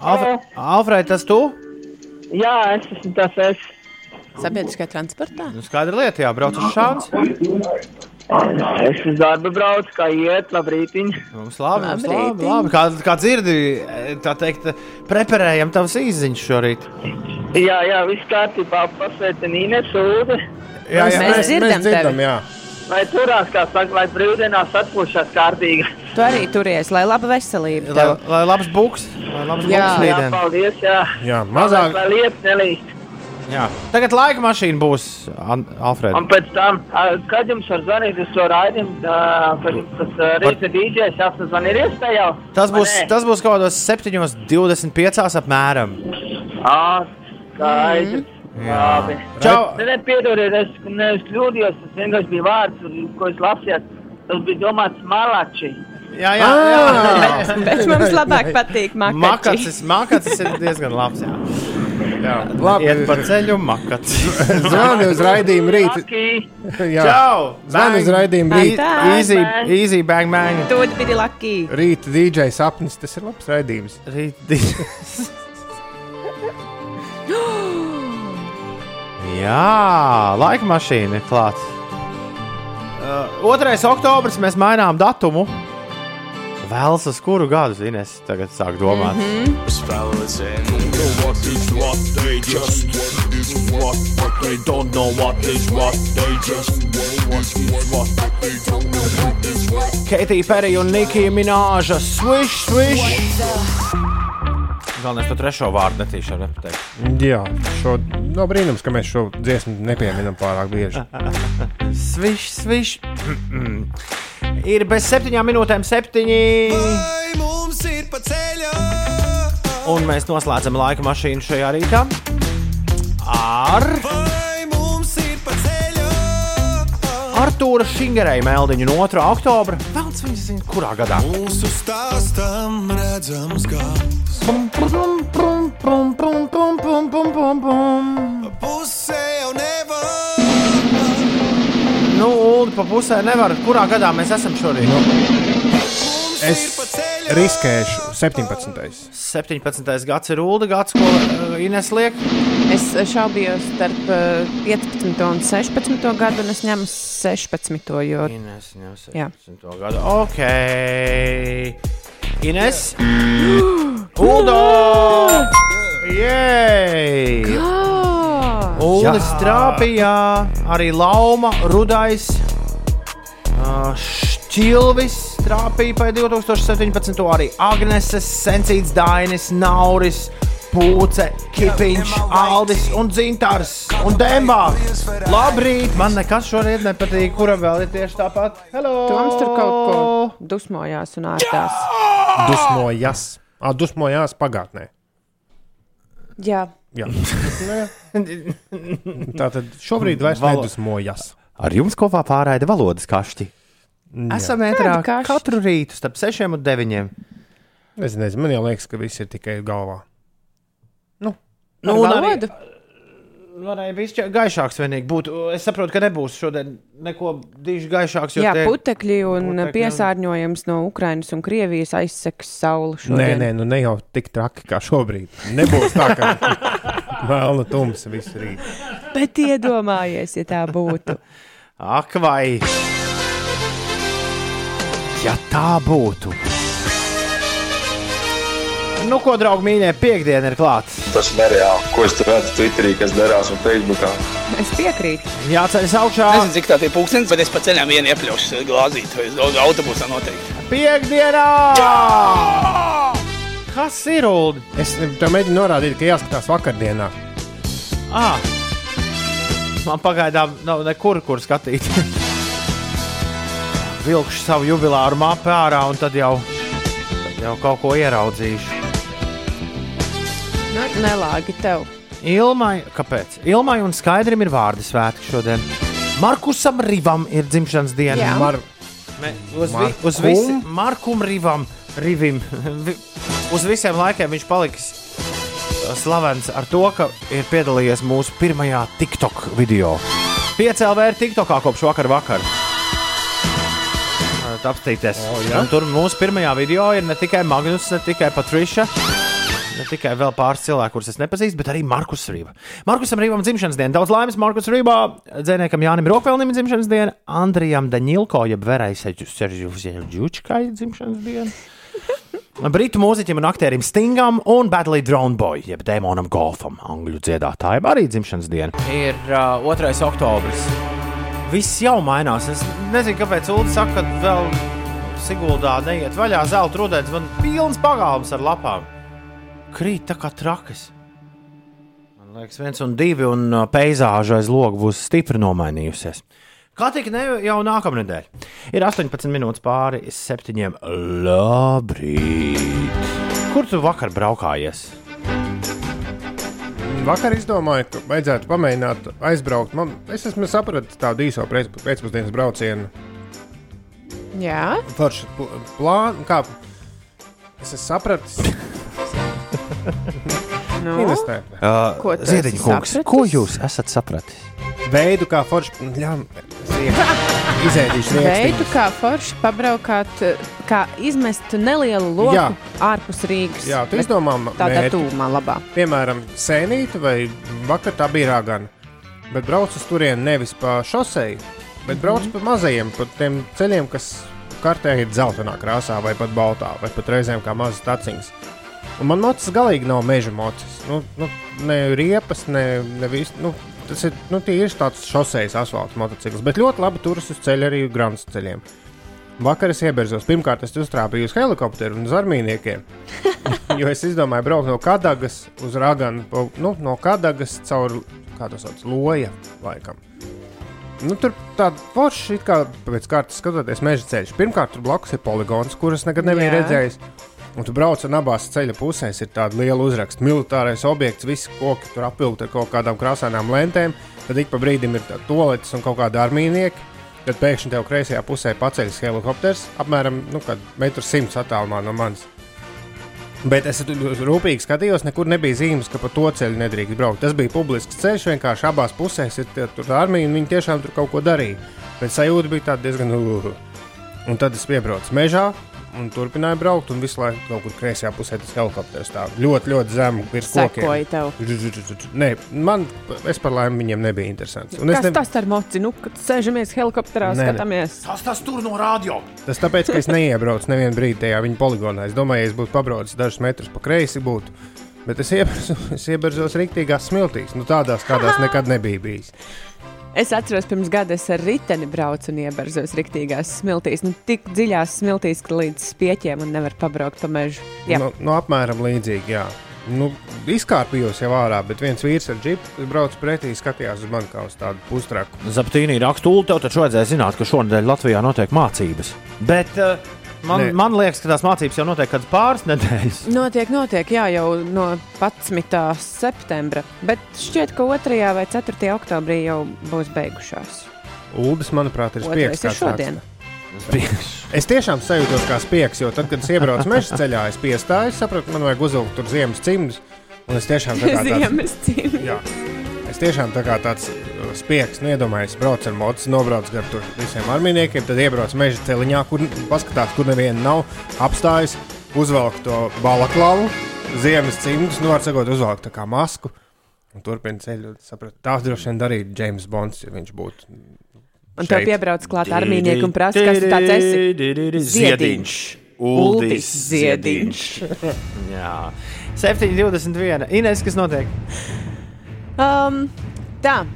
Alfred, Alfred tas tu? Jā, es esmu tas es. Sabiedriskajā transportā? Nu, skaidra lieta, jā, brauc uz šāds. Es uz darbu braucu, kā iet, labrīt. Mums labi, mums labi, Labrītiņ. labi. Kā, kā dzirdi, tā teikt, preparējam tavas īziņas šorīt. Jā, jā, viss kārtībā, pasveicina Ines Ūde. Jā, jā, Mēs dzirdam mēs dzirdam tevi. jā. Lai turās, kā saka, lai brīvdienās atpūšas kārtīgi. Tu arī turies, lai laba veselība Lai, tev. lai labs buks, lai labs Jā. buks Jā, rītdien. paldies, jā. jā, mazāk. Lai lietas nelīst. Jā. Tagad laika mašīna būs, Alfred. Un pēc tam, kad jums var zvanīt uz to raidījumu, tas rīta DJs jāsazvan ir iespēja jau? Tas būs, tas būs kaut kādos 7,25 apmēram. Ā, skaidrs. Labi. Čau! Nē, piedodiet, es nevis kļūdījos, tas vienkārši bija vārds, ko es lasīju. Tas bija domāts malači. Jā, jā, jā. Bet mums labāk patīk makači. Makacis, makacis ir diezgan labs. Jā. Jā, labi. Iet pa ceļu, makacis. Zvani uz raidījumu rīt. Laki. Jā, Čau! zvani uz raidījumu rīt. Easy, Bang. easy, bang, bang. Tu biji lucky. Rīt DJ sapnis, tas ir labs raidījums. Rīt, di- Jā, laika mašīna ir klāta. Uh, 2. oktobris mēs mainām datumu. Vēlas uz kuru gadu, zini, es tagad sāku domāt. Mm -hmm. Keitija Perija un Nikija Minēža swish, swish. Galvenais to trešo vārdu netīšu nepateikt. Jā, šo, no brīnums, ka mēs šo dziesmu nepieminam pārāk bieži. Sviš, sviš. Ir bez septiņām minūtēm, septiņi. Vai mums ir pa ceļu? Un mēs noslēdzam laika mašīnu šajā rītā. Ar? Artūra Šingereja meldiņu no 2. oktobra. Velns viņas zina, kurā gadā. Mūsu stāstam redzams gals. Pum, pum, pum, pum, pum, pum, pum, pum, pum. Pusē jau nevar. Nu, Ulu, pa pusē nevar. Kurā gadā mēs esam šorīt? Mums Es ir pa ceļu. riskēšu 17. 17. gads ir Ulu gads, ko uh, Ines liek. Es šaubījos starp uh, 15 un 16 gadu, un es ņemu 16. Jo... Ines ņem Jā. 17. gadu. Ok. Ines. Uldo! Jej! Ah, Ulis trāpīja, arī Lauma, Rudais, Šķilvis trāpīja pa 2017. arī Agneses, Sensīts, Dainis, Nauris, Pūce, Kipiņš, Aldis un Dzintars un Dembā. Labrīt! Man nekas šorīt nepatīk, kura vēl ir tieši tāpat. Hello! Toms tur kaut ko dusmojās un. Ah, dusmojās pagātnē. Jā, Jā. Tā tad šobrīd vairs Valo- nedusmojas. Ar jums kopā pārraida valodas kašķi. Esam ētrā Kādi kašķi? katru rītu starp 6 un 9. Es nezinu, man jau liekas, ka viss ir tikai galvā. Nu, nu, arī- valodu. Varēja būt gaišāks, vienīgi būtu. Es saprotu, ka nebūs šodien neko diži gaišāks. jo Jā, tie- putekļi un putekļi un- piesārņojums no Ukrainas un Krievijas aizseks sauli Nē, šodien. nē, nu ne jau tik traki kā šobrīd. Nebūs tā, ka melna tumsa visu rītu. Bet iedomājies, ja tā būtu. Ak, vai! Ja tā būtu! Nu, ko, draugi, mīļie, piekdiena ir klāta. Tas ir nereāli. Ko es redzu Twitterī, kas darās un Facebookā? Es piekrītu. Jāceļas augšā. Nezinu, cik tā ir pūkstens, bet es pa ceļam vienu iepļaušu glāzīt, autobusā noteikti. Piekdienā! Kas ir Ulu? Es tev mēģinu norādīt, ka jāskatās vakardienā. Ah. Man pagaidām nav nekur, kur skatīt. vilkšu savu jubileāru mapu ārā un tad jau, tad jau kaut ko ieraudzīšu. Nu, nelāgi tev. Ilmai, kāpēc? Ilmai un Skaidrim ir vārdu svētki šodien. Markusam Rivam ir dzimšanas diena. Jā. Mar Me, uz, vi, Markum? uz visiem Markum Rivam, Rivim. Vi- uz visiem laikiem viņš paliks slavens ar to, ka ir piedalījies mūsu pirmajā TikTok video. Piecēlē ir TikTokā kopš vakar vakar. Apstīties. O, jā? Un tur mūsu pirmajā video ir ne tikai Magnus, ne tikai Patriša. Ne tikai vēl pāris cilvēku, kurus es nepazīstu, bet arī Markus Rīva. Markusam Rīvam dzimšanas diena. Daudz laimes Markus Rībā, dzinējam Jānim Rokvelnim dzimšanas diena, Andrijam Daņilko, jeb Verai Seģučkai dzimšanas diena. Britu mūziķim un aktierim Stingam un Badly Drone Boy, jeb Dēmonam Golfam, angļu dziedātājiem, arī dzimšanas diena. Ir uh, 2. oktobris. Viss jau mainās. Es nezinu, kāpēc Ulu saka, ka vēl Siguldā neiet vaļā zelta rudens. Man pilns pagalms ar lapām. Krīt tā kā trakas. Man liekas, viens un divi, un uh, peizāža aiz loga būs stipri nomainījusies. Kā tik ne jau nākamnedēļ? Ir 18 minūtes pāri septiņiem. Labrīt! Kur tu vakar braukājies? Vakar izdomāju, ka vajadzētu pamēģināt aizbraukt. Man, es esmu sapratis tādu īso pēc- pēcpusdienas braucienu. Jā, Forši pl- plānu, kā es esmu sapratis. nu. Uh, Ziediņa kungs, sapratis? ko jūs esat sapratis? Veidu, kā forši. Jā, izēdīšu veidu, rīkstu. kā forši pabraukāt, kā izmest nelielu loku Jā. ārpus Rīgas. Jā, tu izdomā tādā tūmā labā. Piemēram, sēnīte vai vakar tā bija ragana. Bet brauc uz turieni nevis pa šoseju, bet brauc pa mazajiem, pa tiem ceļiem, kas kartē ir dzeltenā krāsā, vai pat baltā, vai pat reizēm kā mazas taciņas. Un man mocis galīgi nav meža mocis. Nu, nu, ne riepas, ne, ne vis, nu, tas ir nu, tīrs tāds šosejas asfaltam motocikls, bet ļoti labi turas uz ceļa arī grāmatas ceļiem. Vakar es ieberzos. Pirmkārt, es uztrāpīju uz helikopteru un uz armīniekiem. jo es izdomāju braukt no Kadagas uz Raganu, pa- nu, no Kadagas caur kādu sauc loja laikam. Nu, tur tāda forša, it kā pēc kārtas skatoties meža ceļš. Pirmkārt, tur blakus ir poligons, kurus nekad nebija redzējis. Un tu brauc un abās ceļa pusēs ir tāda liela uzraksta. Militārais objekts, visi koki tur apvilkti ar kaut kādām krāsainām lentēm. Tad ik pa brīdim ir toaletes un kaut kāda armīnieka. Tad pēkšņi tev kreisajā pusē paceļas helikopters, apmēram nu, 1,100 m attālumā no manis. Bet es rūpīgi skatījos, nekur nebija zīmes, ka pa to ceļu nedrīkst braukt. Tas bija publisks ceļš, vienkārši abās pusēs ir tie- tur armija, un viņi tiešām tur kaut ko darīja. Bet sajūta bija tāda diezgan uh. Un tad es piebraucu mežā un turpināju braukt, un visu laiku kaut kur kreisajā pusē tas helikopters stāv ļoti, ļoti zemu virs kokiem. Nē, man, es par laimi viņiem nebija interesants. Un es Kas ne, tas ar moci? Nu, kad sēžamies helikopterā, Nē, nē. skatāmies. Tas tas tur no radio! Tas tāpēc, ka es neiebraucu nevienu brīdi tajā viņa poligonā. Es domāju, ja es būtu pabraucis dažus metrus pa kreisi, būtu. Bet es ieberzos rīktīgās smiltīs, nu tādās, kādās nekad nebija bijis. Es atceros, pirms gada es ar riteni braucu un ieberzos riktīgās smiltīs. Nu, tik dziļās smiltīs, ka līdz spieķiem un nevar pabraukt pa mežu. Jā, Nu, nu, apmēram līdzīgi, jā. Nu, izkārpījos jau ārā, bet viens vīrs ar džipu, brauc pretī, skatījās uz mani kā uz tādu pustraku. Zaptīnī rakstūli, tev taču vajadzēja zināt, ka šonadēļ Latvijā notiek mācības. Bet uh, man, Nē. man liekas, ka tās mācības jau notiek kādas pāris nedēļas. notiek, notiek, jā, jau no 11. septembra. Bet šķiet, ka 2. vai 4. oktobrī jau būs beigušās. Uldis, manuprāt, ir spiegs. ir šodien. Es tiešām sajūtos kā spiegs, jo tad, kad es iebraucu meža ceļā, es piestāju, sapratu, man vajag uzvilkt tur ziemas cimdus. Un es tiešām tā kā tāds, Ziemas cīņa. Tiešām tā kā tāds uh, spiegs, nu, iedomājos, braucu ar mocu, nobraucu gar tur visiem armijniekiem, tad iebraucu meža ceļā, kur paskatās, kur neviena nav, apstājas, uzvelk to balaklavu, ziemas cimdus, nu, var sakot, uzvelk tā kā masku. Un turpina ceļu. Sapratu, tā droši vien darīja James Bonds, ja viņš būtu. Un tev piebrauc klāt armīnieki un prasa, kas tu tāds esi. Ziediņš. Uldis Ziediņš. Jā. 7,21. Ines, kas notiek? Um, tā,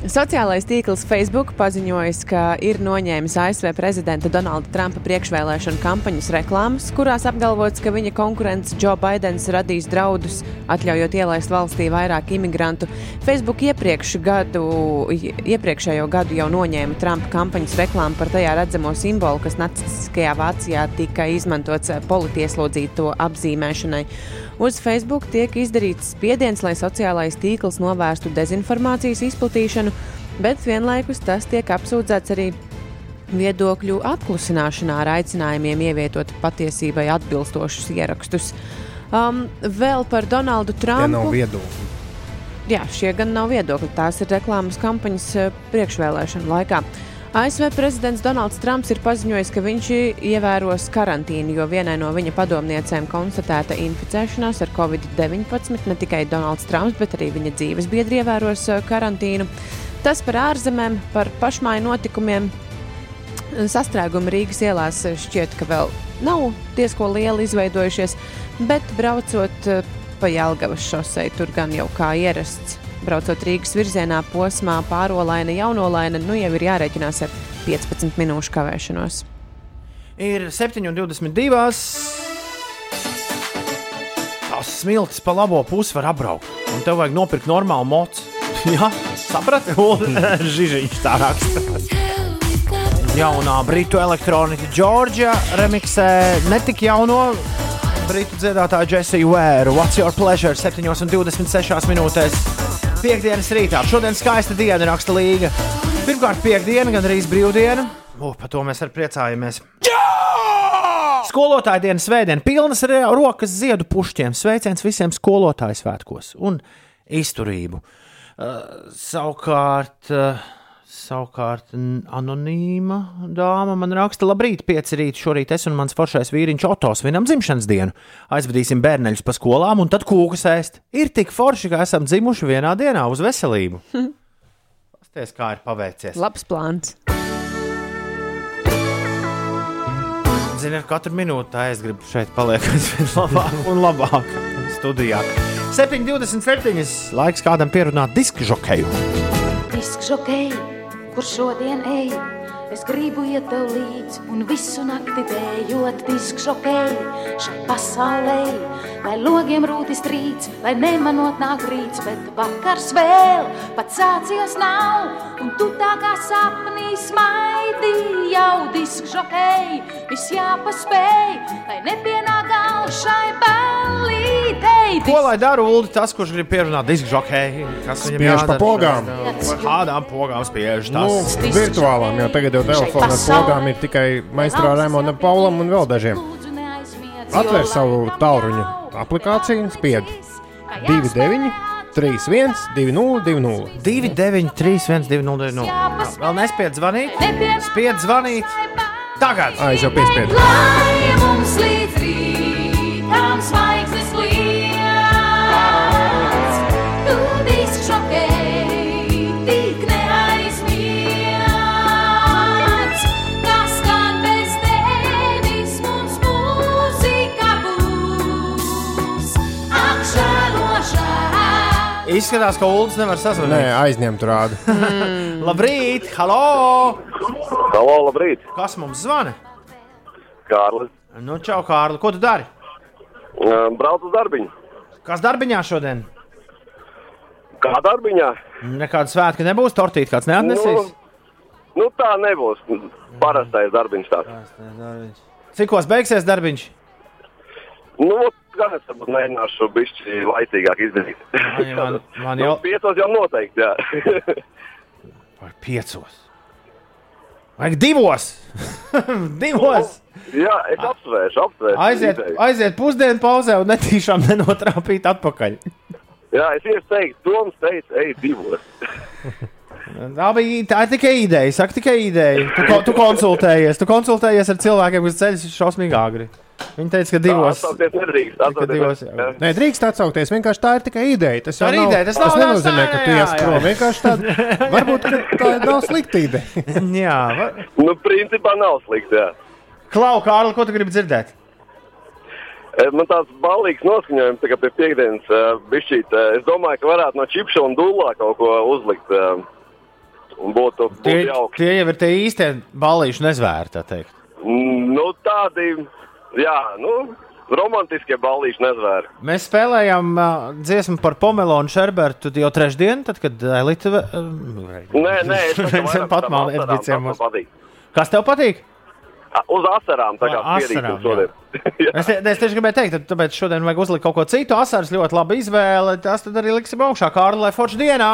Sociālais tīkls Facebook paziņojis, ka ir noņēmis ASV prezidenta Donalda Trumpa priekšvēlēšanu kampaņas reklāmas, kurās apgalvots, ka viņa konkurents Joe Bidenis radīs draudus, atļaujot ielaist valstī vairāk imigrantu. Facebook iepriekš gadu, iepriekšējo gadu jau noņēma Trumpa kampaņas reklāmu par tajā redzamo simbolu, kas nacistiskajā Vācijā tika izmantots politieslodzīto apzīmēšanai. Uz Facebook tiek izdarīts spiediens, lai sociālais tīkls novērstu dezinformācijas izplatīšanu, bet vienlaikus tas tiek apsūdzēts arī viedokļu apklusināšanā ar aicinājumiem ievietot patiesībai atbilstošus ierakstus. Um, vēl par Donaldu Tie Trumpu. nav viedokļi. Jā, šie gan nav viedokļi. Tās ir reklāmas kampaņas eh, priekšvēlēšanu laikā. ASV prezidents Donalds Trumps ir paziņojis, ka viņš ievēros karantīnu, jo vienai no viņa padomniecēm konstatēta inficēšanās ar covid-19. Ne tikai Donalds Trumps, bet arī viņa dzīves biedri ievēros eh, karantīnu. Tas par ārzemēm, par pašmāju notikumiem. Sastrēgumi Rīgas ielās šķiet, ka vēl nav diezko lieli izveidojušies, bet braucot eh, pa Jālgavas šosei, tur gan jau kā ierasts. Braucot Rīgas virzienā posmā pārolaina, jaunolaina, nu jau ir jārēķinās ar 15 minūšu kavēšanos. Ir 7,22. Tās smiltis pa labo pusi var apbraukt. Un tev vajag nopirkt normālu mocu. Jā, saprati? Žižiņš tā raksta. Jaunā britu elektronika Džordža remiksē ne tik jauno britu dziedātāju Jesiju Vēru. What's your pleasure? 7,26 minūtēs. Piektdienas rītā. Šodien skaista diena, raksta līga. Pirmkārt, piekdiena, gan arī brīvdiena. O, par to mēs arī priecājamies. Skolotāja dienas svētdiena, pilnas rokas ziedu pušķiem. Sveiciens visiem skolotāju svētkos un izturību. Uh, savukārt, uh, savukārt, anonīma dāma man raksta, labrīt, pieci rīti. Šorīt es un mans foršais vīriņš Oto svinam dzimšanas dienu. Aizvedīsim bērneļus pa skolām un tad kūkas ēst. Ir tik forši, ka esam dzimuši vienā dienā uz veselību. Pasties, kā ir paveicies. Labs plāns. Ziniet, katru minūti tā es gribu šeit palikt aizvien labāk un labāk studijā. 7,27. Laiks kādam pierunāt disku žokeju. Disks žokei, kur šodien ej, es gribu iet tev līdzi un visu nakti dējot disks žokei šai pasaulē. Lai logiem rūtis trīc, lai nemanot nāk rīts, bet vakars vēl pats sācies nav, un tu tā kā sapnī smaidi jau disks žokei, viss jāpaspēj, lai nepienāk gals šai ballītei. Ko lai dara Ulu, tas, kurš grib pierunāt disku žokeju? Kas viņam Spiež pa jādara? pogām. Par Kādām pogām spiež Nu, tas? virtuālām, jo tagad jau telefonā pogām ir tikai maistro Raimonam Paulam un vēl dažiem. Atver savu tālruņa aplikāciju, spied 29, 31, 20, 20. 2, 9, 3, 1, 2, 0, 0. Vēl nespēj zvanīt? Spied zvanīt. Tagad! Ai, jau piespiedu. Lai mums līdz rītam zvaigznes Izskatās, ka Ulas nevar Nē, sazvanīt. aizņemt rādu. Labrīt! Halo! Halo, labrīt! Kas mums zvana? Kārlis. Nu, čau, Kārli, ko tu dari? Uh, Braucu uz darbiņu. Kas darbiņā šodien? Kā darbiņā? Nekāda svētka nebūs, tortīt kāds neatnesīs. Nu, tā nebūs. Parastais darbiņš tāds. Cikos beigsies darbiņš? Nu, gan es varbūt mēģināšu bišķi laicīgāk izdarīt. Man- man nu, jau- piecos jau noteikti, jā. Vai piecos? Vajag divos! divos! jā, es apsvēršu, apsvēršu. Aiziet, aiziet pusdienu pauzē un netīšām nenotrāpīt atpakaļ. Jā, es ieteiktu, Toms teica, ej divos. Tā bija tā ir tikai ideja. Saka, tikai ideja. Tu, tu konsultējies. Tu konsultējies ar cilvēkiem, kas ceļš šausmīgi agri. Viņi teica, ka divos. Atsaukties nedrīkst. Tikai atsaukties divos. nedrīkst, jā. Nē, drīkst atsaukties. Vienkārši tā ir tikai ideja. Tas Tā jau ir nav, ideja, tas tas nav- nenozīmē, tas- ka tu jā, ies jā, prom. jā. Vienkārši tāda, varbūt tā nav slikta ideja. Jā, va- Nu, principā nav slikti, jā. Klau, Kārli, ko tu gribi dzirdēt? Eh, Man tāds balīgs noskaņojums tā kā pie piekdienas uh, bišķīt. Uh, es domāju, ka varētu no čipša un dūlā kaut ko uzlikt. Uh, Un būtu, būtu Tie, jauki. tie jau ir tie īstie balīšu nezvēri, tā teikt. Nu, tādi, jā, nu, romantiskie ballīši nezvēri. Mēs spēlējām uh, dziesmu par Pomelonu Šerbertu jau trešdien, tad, kad Elite. Uh, Nē, nē, es pat tam ciemos. man patīk. Kas tev patīk? Uz asarām, tā kā asarām, šodien. Es, te- es tieši gribēju teikt, tāpēc šodien vajag uzlikt kaut ko citu. Asaras ļoti laba izvēle. Tas tad arī liksim augšā Kārli Leforča dienā.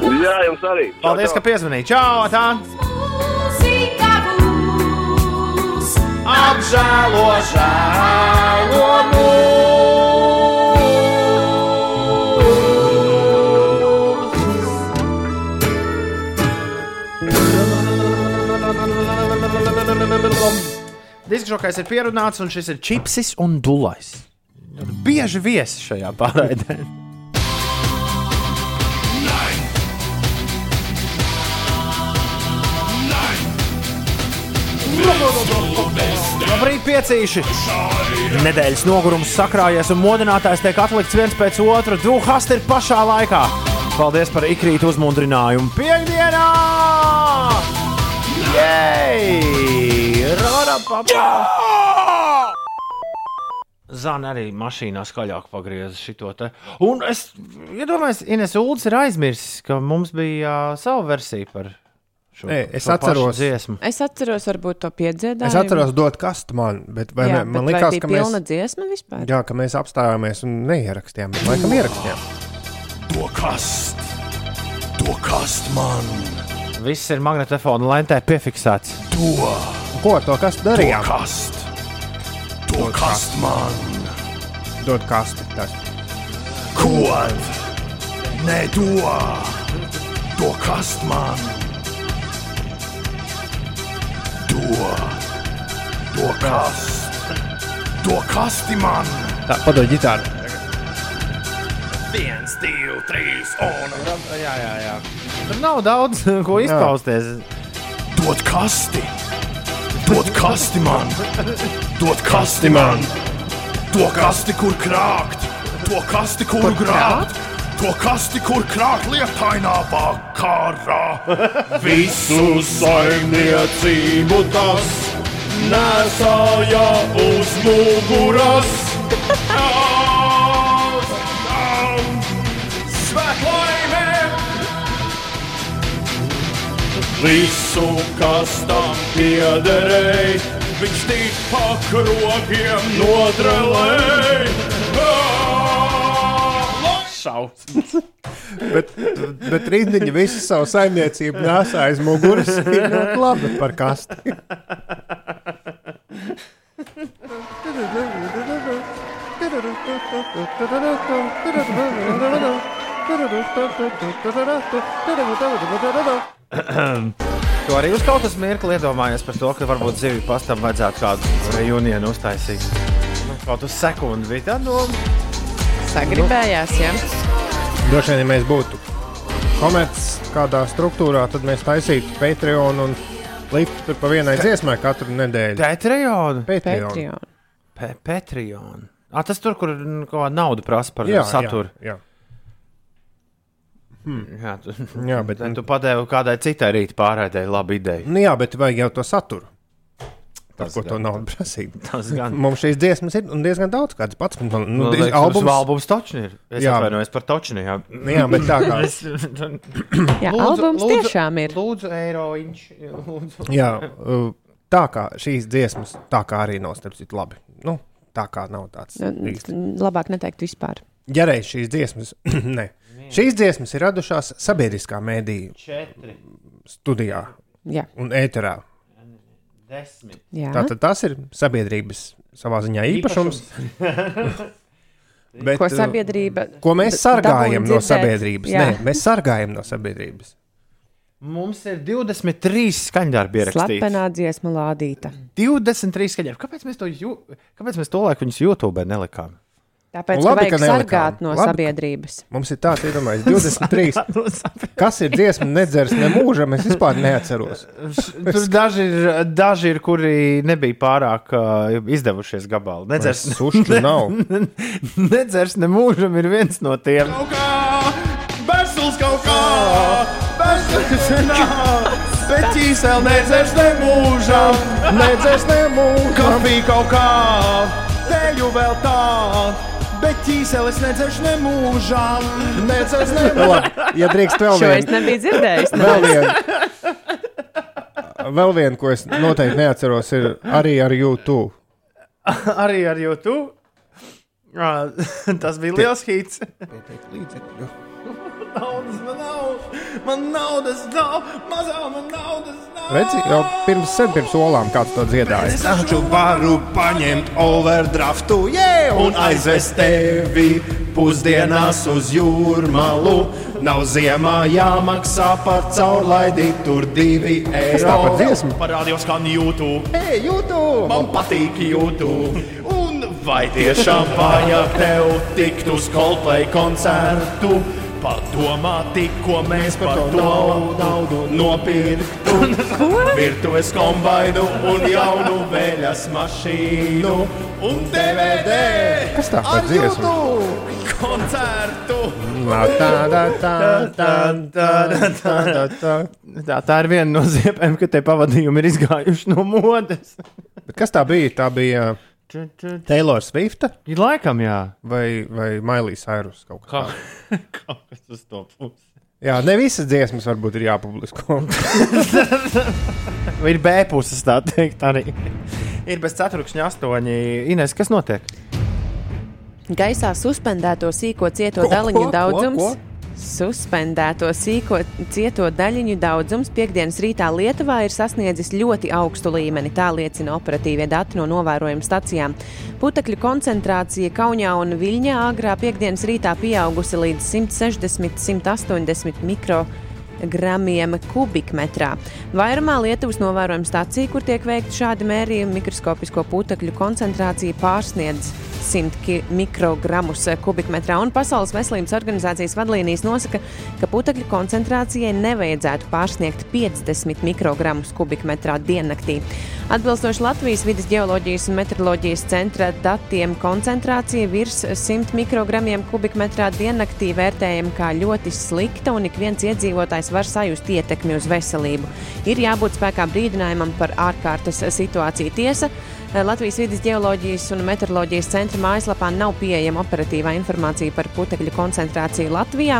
Jā, jums arī. Paldies, čau. ka piezvanīji. Čau! Tā! Apžēlo, žēlo Diskžokais ir pierunāts, un šis ir čipsis un dulais. Bieži viesi šajā pārraidē. Labrīt, piecīši! Nedēļas nogurums sakrājies un modinātājs tiek atlikts viens pēc otra. Duhast ir pašā laikā. Paldies par ikrītu uzmundrinājumu. Piektdienā! Jej! Rara papā! Zana arī mašīnā skaļāk pagrieza šo te. Un es iedomājos, ja Ines Ulds ir aizmirsis, ka mums bija uh, sava versija par šo, Ei, es atceros. dziesmu. Es atceros, varbūt to piedziedājumu. Es atceros, dot kastu man, bet vai, Jā, jā, man bet likās, ka mēs, pilna dziesma vispār. jā, ka mēs apstājāmies un neierakstījām. Bet laikam ierakstījām. To kast, to kast man, Viss ir magnetofona lentē piefiksēts. to, Ko to kastu to darījām? kast, to kast man, Dot kastu. Tas. kod, ne to, to kast man, to, to kast, to kasti man. Tā, padod ģitāru. Viens, divi, trīs un Jā, jā, jā. Tur nav daudz ko izpausties. dod kasti, dod kasti man, dod kasti man, to kasti, kur krākt, to kasti, kur grābt, to kasti, kur krākt lietainā vakarā. Visu saimniecību tas nesāja uz muguras. Visu, kas tam piederēja, viņš tik pa krogiem nodrelēja. Šausmas. Bet, bet rītdiņa visu savu saimniecību nesā aiz muguras. Ir ļoti labi par kasti. Tu arī uz kaut kādas mirkli iedomājies par to, ka varbūt zivju pastam vajadzētu kādu reunionu uztaisīt. Nu, Kaut uz sekundi bija tā doma. Sagribējās, jā. Droši vien, ja mēs būtu komerces kādā struktūrā, tad mēs taisītu Patreon un liptu tur pa vienai dziesmai katru nedēļu. Patreon. Patreon. Patreon. Pe Patreon. Ah, tas tur, kur kaut kāda nauda prasa par Jā, saturu. Jā, jā. Jā, tu, Jā, bet- tu padevi kādai citai rīta pārēdēji labu ideju. Nu, jā, bet vajag jau to saturu. Tas ko to gan. naudu prasīt? Tas gan. Mums šīs dziesmas ir un diezgan daudz, kādas pats. Nu, Nu, nu, liekas, albums, albums Točni ir. Es Jā. atvainojos par Točni. Jā, jā, bet tā kā. Es- Jā, albums tiešām ir. Lūdzu, eiroiņš. Lūdzu. Jā, tā kā šīs dziesmas, tā kā arī nav starp citu labi. Nu, tā kā nav tāds. Nu. Labāk neteikt vispār. Ja reiz šīs dziesmas, ne. Šīs dziesmas ir radušās sabiedriskā mēdīņa Četri, studijā Jā, un ēterā. Desmit. jā. Tātad tas ir sabiedrības savā ziņā īpašums. Bet, ko uh, sabiedrība. Ko mēs sargājam no sabiedrības? Jā. Nē, mēs sargājam no sabiedrības. Mums ir 23 skaņdarbi ierakstīti. Slepenā dziesma lādīta. 23 skaņdarbi. Kāpēc mēs to, jū... Kāpēc mēs to laiku viņus YouTube nelikām? Tāpēc, Nu, ka labi, ka nelikām. sargāt no Labi. sabiedrības. Mums ir tāds iedomājums, 23. Kas ir dziesma, nedzers ne mūžam, es vispār neatceros. Tur daži ir, daži ir, kuri nebija pārāk uh, izdevušies gabali. Nedzers, Sušķi nav. nedzers ne mūžam ir viens no tiem. Kaut kā, Bērsels kaut kā, Bet ķīseli nedzers ne mūžam, nedzers ne mūžam. Kafija kaut kā, teļu vēl tā. Bet ķīseles nedzers ne mūžam, nedzers ne mūžam. Ja drīkst vēl Šo es vienu. nebiju dzirdējis. Vēl vienu. Vēl vienu, ko es noteikti neatceros, ir arī ar YouTube. Arī ar YouTube. Ā, Tas bija liels hits. Naudas man nav, man naudas nav, mazā man naudas nav. Redzi, jau pirms, sen pirms olām kāds to dziedāja. Es taču varu paņemt overdraftu, yeah, un aizvest tevi pusdienās uz jūrmalu. Nav ziemā jāmaksā par caurlaidi, tur divi eiro. tā par dziesmu? Parādījos, kā YouTube. Hei, YouTube! Man patīk YouTube. Un vai tiešām vajag tev tikt uz Coldplay koncertu? Padomā, tikko mēs par to naudu nopirktu. Virtuves kombainu un jaunu vēļas mašīnu un DVD. Kas tā par ar dziesmu? Koncertu! Tā, tā, tā, tā, tā, tā, tā, tā. Tā, tā ir viena no ziepēm, ka te pavadījumi ir izgājuši no modes. Bet kas tā bija? Tā bija Taylor Swift Ir laikam, jā. vai, vai Mailijas Cyrus kaut Kā, kā. kaut kas uz to puses. Jā, ne visas dziesmas varbūt ir jāpublisko. Vai ir B puses, tā teikt, arī. Ir bez ceturkšņa astoņi. Ines, kas notiek? Gaisā suspendēto sīko cieto Ko, daļiņu ko, ko, daudzums. ko? Suspendēto sīko cieto daļiņu daudzums piekdienas rītā Lietuvā ir sasniedzis ļoti augstu līmeni. Tā liecina operatīvie dati no novērojuma stacijām. Putekļu koncentrācija Kaunijā un Viļņā agrā piekdienas rītā pieaugusi līdz 160-180 mikrogramiem gramiem kubikmetrā. Vairumā Lietuvas novērojuma stācija, kur tiek veikti šādi mērījumi, mikroskopisko putekļu koncentrācija pārsniedz 100 ki- mikrogramus kubikmetrā. Un Pasaules veselības organizācijas vadlīnijas nosaka, ka putekļu koncentrācijai nevajadzētu pārsniegt 50 mikrogramus kubikmetrā diennaktī. Atbilstoši Latvijas vidas geoloģijas un meteoroloģijas centra datiem, koncentrācija virs 100 mikrogramiem kubikmetrā diennaktī vērtējama kā ļoti slikta, un ik viens iedzīvotājs var sajust ietekmi uz veselību. Ir jābūt spēkā brīdinājumam par ārkārtas situāciju. Tiesa, Latvijas vidas geoloģijas un meteoroloģijas centra mājaslapā nav pieejama operatīvā informācija par putekļu koncentrāciju Latvijā.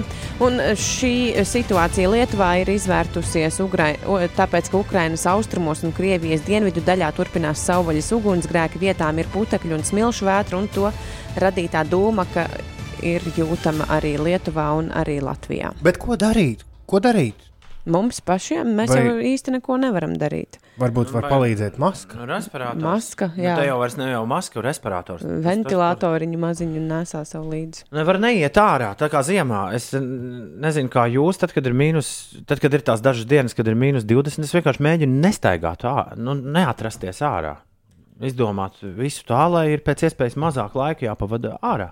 Šī situācija Lietuvā ir izvērtusies Ugrai, tāpēc, ka Ukrainas austrumos un Krievijas dienvidu daļā turpinās savvaļas ugunsgrēki. Vietām ir putekļu un smilšu vētra, un to radītā dūma, ka ir jūtama arī Lietuvā un arī Latvijā. Bet ko darīt? Ko darīt? Mums pašiem mēs Vai- Vai... jau īsti neko nevaram darīt. Varbūt var palīdzēt maska. Respirators. Maska, Nu, jā. te jau vairs ne jau maska, ir respirators. Ventilatoriņu maziņu nesā sev līdzi. Nevar neiet ārā, tā kā ziemā. Es nezinu, kā jūs, tad, kad ir mīnus, tad, kad ir tās dažas dienas, kad ir mīnus 20, es vienkārši mēģinu nestaigāt ārā, nu, neatrasties ārā. Izdomāt visu tā, lai ir pēc iespējas mazāk laika jāpavada ārā.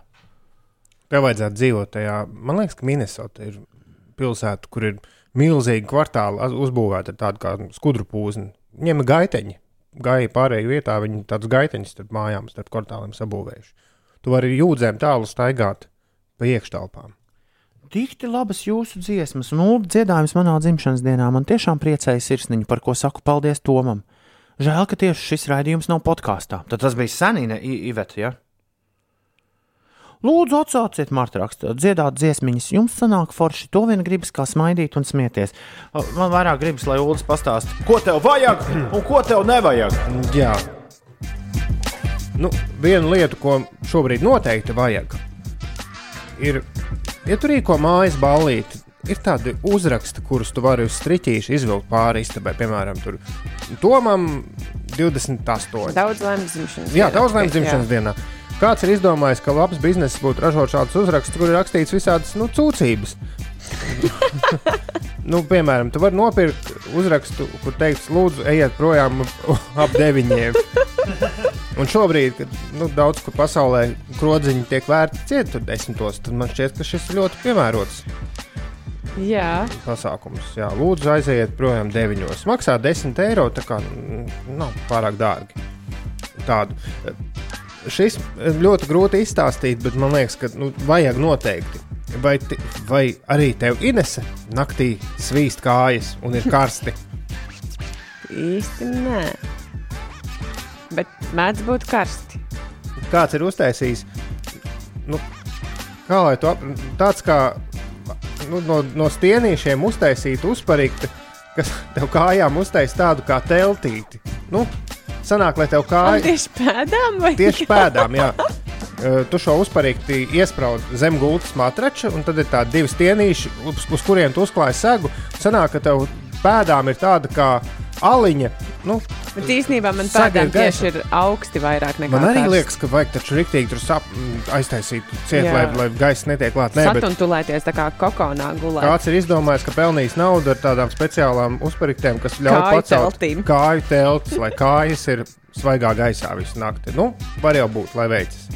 Tev vajadzētu dzīvot tajā. Man liekas, ka Minnesota ir pilsēta, kur ir milzīgi kvartāli uzbūvēti ar tādu kā skudru pūzni. Ņem gaiteņi. Gāja pārējā vietā, viņi tādus gaiteņus starp mājām, starp kvartāliem sabūvējuši. Tu vari jūdzēm tālu staigāt pa iekštelpām. Tikti labas jūsu dziesmas, un ulu dziedājums manā dzimšanas dienā man tiešām priecēja sirsniņu, par ko saku paldies Tomam. Žēl, ka tieši šis raidījums nav podkāstā. Tad tas bija senīne, Iveta. Ja? Lūdzu, atsauciet Marta rakstu, dziedāt dziesmiņas. Jums sanāk forši, to vien gribas kā smaidīt un smieties. Man vairāk gribas, lai Ulas pastāsta, ko tev vajag un ko tev nevajag. Jā. Nu, viena lieta, ko šobrīd noteikti vajag, ir, ja tur rīko mājas ballīti, ir tādi uzraksti, kurus tu vari uz striķīša izvilkt pāri istabai. Piemēram, tur Tomam 28. Daudz laimes dzimšanas Jā, dienā. daudz laimes Jā. dzimšanas dienā. Kāds ir izdomājis, ka labs bizness būtu ražot šādus uzrakstus, kur ir rakstīts visādas nu, cūcības? nu, piemēram, tu vari nopirkt uzrakstu, kur teikts, lūdzu, ejiet projām ap deviņiem. Un šobrīd, kad nu, daudz kur pasaulē krodziņi tiek vērti cietu desmitos, tad man šķiet, ka šis ir ļoti piemērots Jā, pasākums. Jā, lūdzu, aiziet projām deviņos. Maksā 10 eiro, tā kā nav pārāk dārgi. Tādu. Šis ļoti grūti izstāstīt, bet man liekas, ka nu, vajag noteikti. Vai, ti- vai arī tev Inese naktī svīst kājas un ir karsti? Īsti nē. Bet mēdz būt karsti. Kāds ir uztaisījis? Nu, kā lai to ap- tāds kā nu, no, no stienīšiem uztaisīt uzparīti, kas tev kājām uztais tādu kā teltīti. Nu, sanāk, lai tev Ar kāja tieši pēdām vai tieši pēdām, jā. Uh, Tu šo uzparīti iesprādi zem gultas matrača, un tad ir tādi divi stienīši, uz, uz kuriem tu uzklāji segu. Sanāk, ka tev pēdām ir tāda kā aliņa. Nu, Bet īstenībā man pēdām tieši ir augsti vairāk nekā man arī karsti. liekas, ka vajag taču rīktīgi tur sap, aiztaisīt ciet, Jā. lai, lai gaisa netiek klāt. Nē, bet Satuntulēties tā kā kokonā gulēt. kāds ir izdomājis, ka pelnīs naudu ar tādām speciālām uzpariktēm, kas ļauj Kāju pacelt teltīm. kāju teltis, lai kājas ir svaigā gaisā visu nakti. Nu, var jau būt, lai veicas.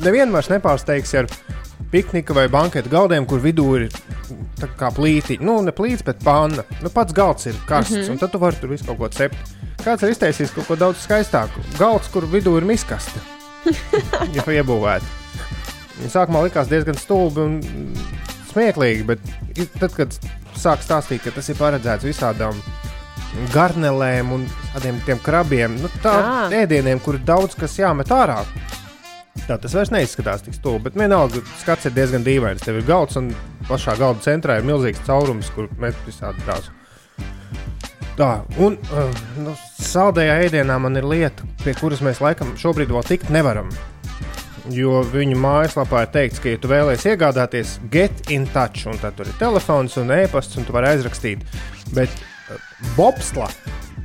Nevienu vairs nepārsteigsi ar piknika vai banketu galdiem, kur vidū ir kā plīti. Nu, ne plīts, bet panna. Nu, pats galds ir karsts, mm. -hmm. un tad tu vari tur visu kaut ko cept. Kāds ir iztaisījis kaut ko daudz skaistāku? Galds, kur vidū ir miskaste. ja iebūvēta. Sākumā likās diezgan stulbi un smieklīgi, bet tad, kad sāk stāstīt, ka tas ir paredzēts visādām garnelēm un tādiem krabiem, nu, tādiem ēdieniem, kur daudz kas jāmet ārā. Tā tas vairs neizskatās tik stulbi, bet vienalga skats ir diezgan dīvains. Tev ir galds un pašā galda centrā ir milzīgs caurums, kur met visādi tās. Tā, un uh, nu, saldējā ēdienā man ir lieta, pie kuras mēs laikam šobrīd vēl tikt nevaram. Jo viņu mājaslapā ir teikts, ka, ja tu vēlēsies iegādāties, get in touch, un tad tur ir telefons un e-pasts, un tu vari aizrakstīt. Bet uh, Bobsla,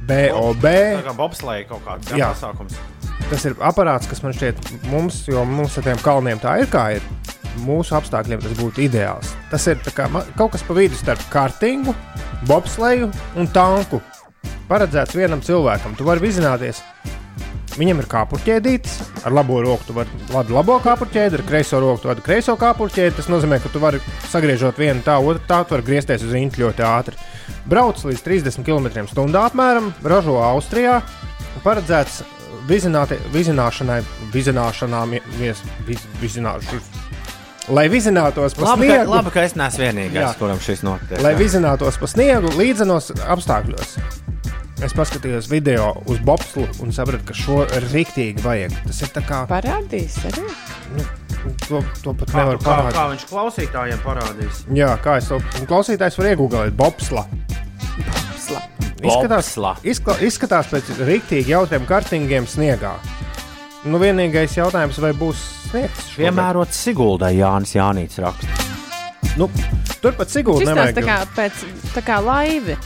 BOB, Tā kā bobslēga kaut kāds jā, Jā. pasākums. tas ir aparāts, kas man šķiet, mums, jo mums ar tiem kalniem tā ir kā ir. Mūsu apstākļiem tas būtu ideāls. Tas ir kā, kaut kas pa vidu starp kartingu, bobsleju un tanku. Paredzēts vienam cilvēkam. Tu vari vizināties. Viņam ir kāpurķēdītis, ar labo roku tu vari vadi labo kāpurķēdi, ar kreiso roku tu vadi kreiso kāpurķēdi. Tas nozīmē, ka tu vari sagriežot vienu tā, otru tā, tu vari griezties uz īņķi ļoti ātri. Brauc līdz 30 km/h apmēram, ražo Austrijā. Paredzēts vizināti- vizināšanai, vizināšanām, vies, viz, vizināšu, lai vizinātos pa Labi, ka, sniegu. labi, ka es neesmu vienīgais, Jā. kuram šis notiek. Lai jā. vizinātos pa sniegu līdzenos apstākļos. Es paskatījos video uz Bobslu un sapratu, ka šo rīktīgi vajag. Tas ir tā kā. Parādīs arī. To, to pat Kā, nevar kā, kā parādīt. viņš klausītājiem parādīs? Jā, kā es to un klausītājs var iegūt, Bobsla. Bobsla. Izskatās, izkla, izskatās pēc rīktīgi jautriem kartingiem sniegā. Nu, vienīgais jautājums, vai būs sniegs? šogad? Piemērots Siguldai Jānis Jānīts raksta. Nu, turpat tās nevajag. tā kā pēc tā kā laivi.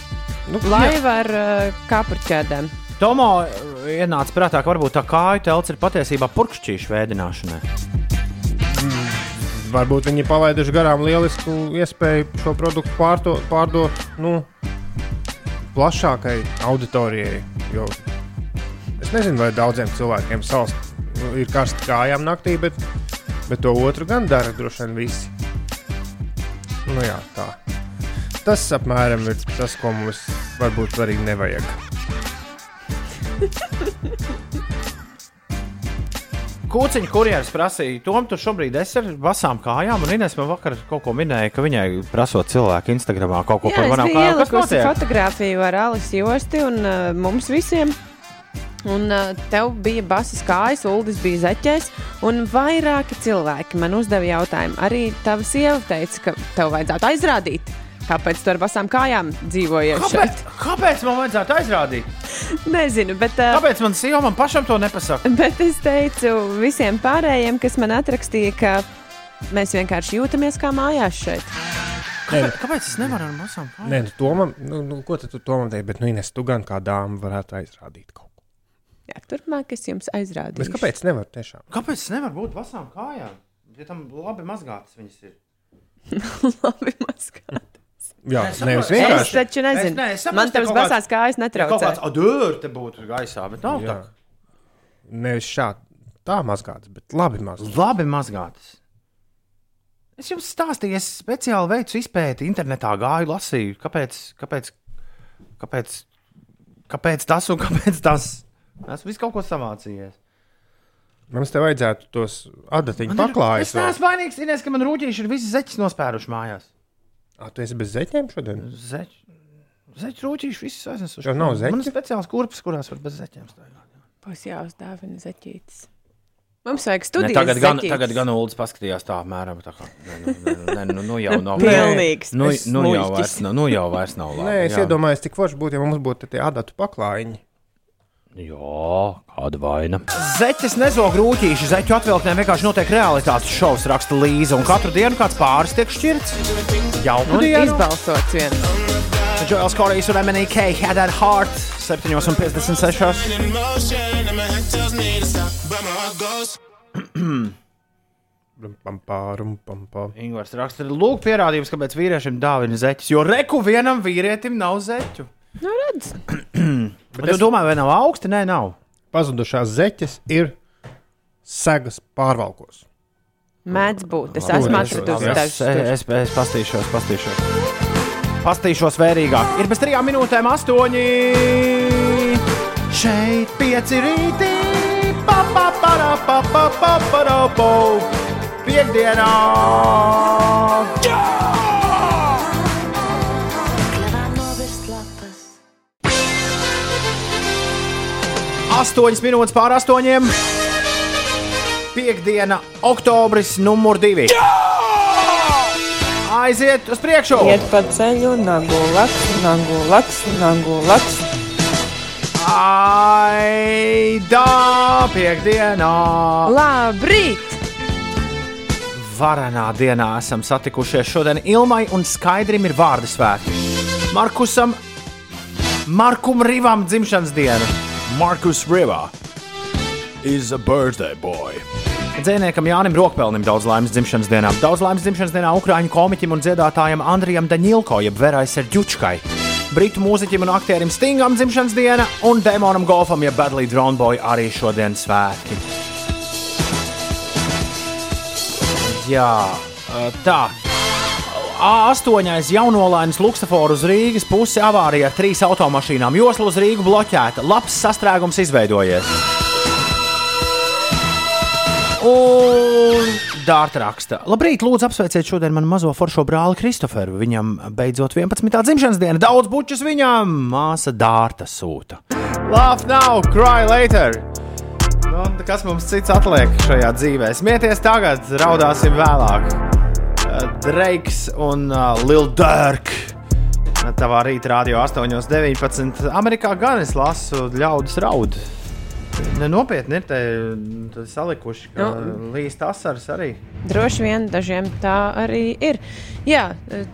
Nu, Laiva ar uh, kāpurķēdēm. Tomo uh, ienāca prātā, ka varbūt tā kāju telts ir patiesībā purkšķīšu vēdināšanai. Varbūt viņi palaiduši garām lielisku iespēju šo produktu pārto, pārdot nu, plašākai auditorijai. Jo es nezinu, vai daudziem cilvēkiem savs, nu, ir karsts kājām naktī, bet, bet to otru gan dara droši vien visi. Nu, jā, tā. Tas apmēram ir tas, ko mums varbūt arī nevajag. Kūciņa kurjeris prasīja, Tom, tu šobrīd esi ar vasām kājām, un Inês man vakar kaut ko minēja, ka viņai prasot cilvēku Instagramā kaut ko Jā, par es manām biju kājām. Ielikusi notiek? fotografiju ar Alisu Josti un uh, mums visiem. Un uh, tev bija basas kājas, Uldis bija zeķēs, un vairāki cilvēki man uzdeva jautājumu. Arī tava sieva teica, ka tev vajadzētu aizrādīt, kāpēc tu ar basām kājām dzīvojies Kāpēc, šeit. kāpēc man vajadzētu aizrādīt? Nezinu, bet, uh, Kāpēc man sieva man pašam to nepasaka? bet es teicu visiem pārējiem, kas man atrakstīja, ka mēs vienkārši jūtamies kā mājās šeit. Kāpēc, kāpēc es nevaru ar masām kājām? Nē, nu, tomam, nu, nu, ko tu tomam teici? Bet, nu, Ines, tu gan kā dāma varētu aizrādīt kaut ko. Jā, turpmāk es jums aizrādīšu. Bet kāpēc nevar tiešām? Kāpēc es nevaru būt vasām kājām? Ja tam labi mazgātas viņas ir. labi mazgāt. Jā, Es nevis saprotu. Es vienkārši. taču nezinu, Es- nē, es saprotu, man tavs basās kājas Ja kaut netraucē. kāds adūrs būtu gaisā, bet nav Jā. tā. Nevis šādi tā mazgāts, bet labi mazgāts. Labi mazgātas. Es jums stāstīju, es speciāli veicu izpēti internetā, gāju, lasīju, kāpēc, kāpēc, kāpēc, kāpēc tas un kāpēc tas. Esmu visu kaut ko savācījies. Mums te vajadzētu tos adatiņu Man ir- paklājus. Es neesmu vainīgs, Ines, ka man rūtīši ir visi zeķis nospēruši mājās. Ah, tu esi bez zeķiem šodien? Zeķi. Zeķis rūtīši visus aiznesuši. Tev nav zeķu? Man ir speciāls kurpes, kurās var bez zeķiem stāvēt. Būs jāuzdāvina zeķītis. Mums vajag Ne, studijas. tagad, gan, zeķītes. tagad gan Ulas paskatījās tā apmēram. Tā kā, ne, nu, ne, ne, nu, nu jau nav. Pilnīgs Nu, nu, jau vairs, nav- nu jau vairs nav labi. Nē, es jā. iedomājos, cik forši būtu, ja mums būtu tie adatu paklājiņi. Jā, kāda vaina. Zeķis nezog rūtīši, zeķu atvilktnē vienkārši notiek realitātes šovs, raksta Līza. Un katru dienu kāds pāris tiek šķirts. Un dienu. izbalsots viens. Joels Korejs un MNK had that heart 7,56. Pam, pārum, pam, pam. Ingūns raksta, lūk, pierādījums, kāpēc vīriešiem dāvina zeķis. Jo reku vienam vīrietim nav zeķu. Nu, redz. Bet es domāju, vai nav augsti? Nē, nav. Pazudušās zeķes ir segas pārvalkos. Mēdz būt. Es esmu atradusi dažus. Es, es, es pastīšos, pastīšos. Pastīšos vērīgāk. Ir bez trijām minūtēm astoņi. Šeit pieci rītī. Pa, pa, pa, pa, pa, pa, pa, pa, pa. Piekdienā! Yeah! 8 minūtes pār 8. Piektdiena, oktobris, numur 2. Aiziet uz priekšu! Iet pa ceļu, nagulaks, nagulaks, nagulaks. Aidā, piekdienā! Labrīt! Varanā dienā esam satikušies. Šodien Ilmai un Skaidrim ir vārdu svētki. Markusam, Markum Rivam dzimšanas diena. Markus Rivā is a birthday boy. Dzēniekam Jānim Rokpelnim daudz laimes dzimšanas dienā. Daudz laimes dzimšanas dienā ukrāņu komiķim un dziedātājam Andrijam Daņilko, jeb Verai Serģučkai. Britu mūziķim un aktierim Stingam dzimšanas diena un Dēmonam Golfam, jeb Badley Droneboy arī šodien svētki. Jā, tā. A8 jaunolainas Luksaforu uz Rīgas pusi avārija ar trīs automašīnām. Josla uz Rīgu bloķēta. Labs sastrēgums izveidojies. Un Dārta raksta, labrīt, lūdzu, apsveiciet šodien manu mazo foršo brāli Kristoferu. Viņam beidzot 11. dzimšanas diena, daudz bučus viņam, māsa Dārta sūta. Laugh now, cry later! Nu, kas mums cits atliek šajā dzīvē? Smieties tagad, raudāsim vēlāk. Uh, Dreiks un uh, Lil Durk. Tavā rītā radio 8,19. Amerikā gan es lasu ļaudis raud. Nopietni ir te salikuši, ka Nu. līst asaras arī. Droši vien dažiem tā arī ir. Jā, eh,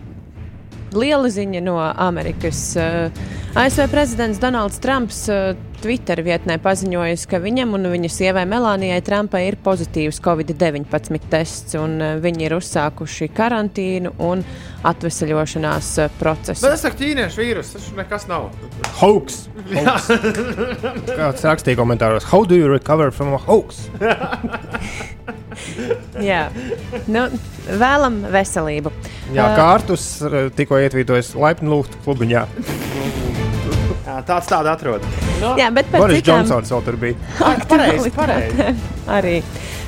liela ziņa no Amerikas. Eh, ASV prezidents Donalds Trumps eh, Twitter vietnē paziņojis, ka viņam un viņa sievai Melānijai Trumpai ir pozitīvs Covid-19 tests, un eh, viņi ir uzsākuši karantīnu un atvesaļošanās procesu. Bet es saku, ķīniešu vīrusu, tas nekas nav. Hoax! hoax. Kāds rakstīja komentāros, how do you recover from a hoax? Jā, nu, vēlam veselību. Jā, Eh, kārtus eh, tikko ietvītojas laipni lūgt klubiņā. Jā, tāds tādu atrod. Jā, bet par Boris citām- Džonsons vēl tur bija. pareizi, pareizi. Arī.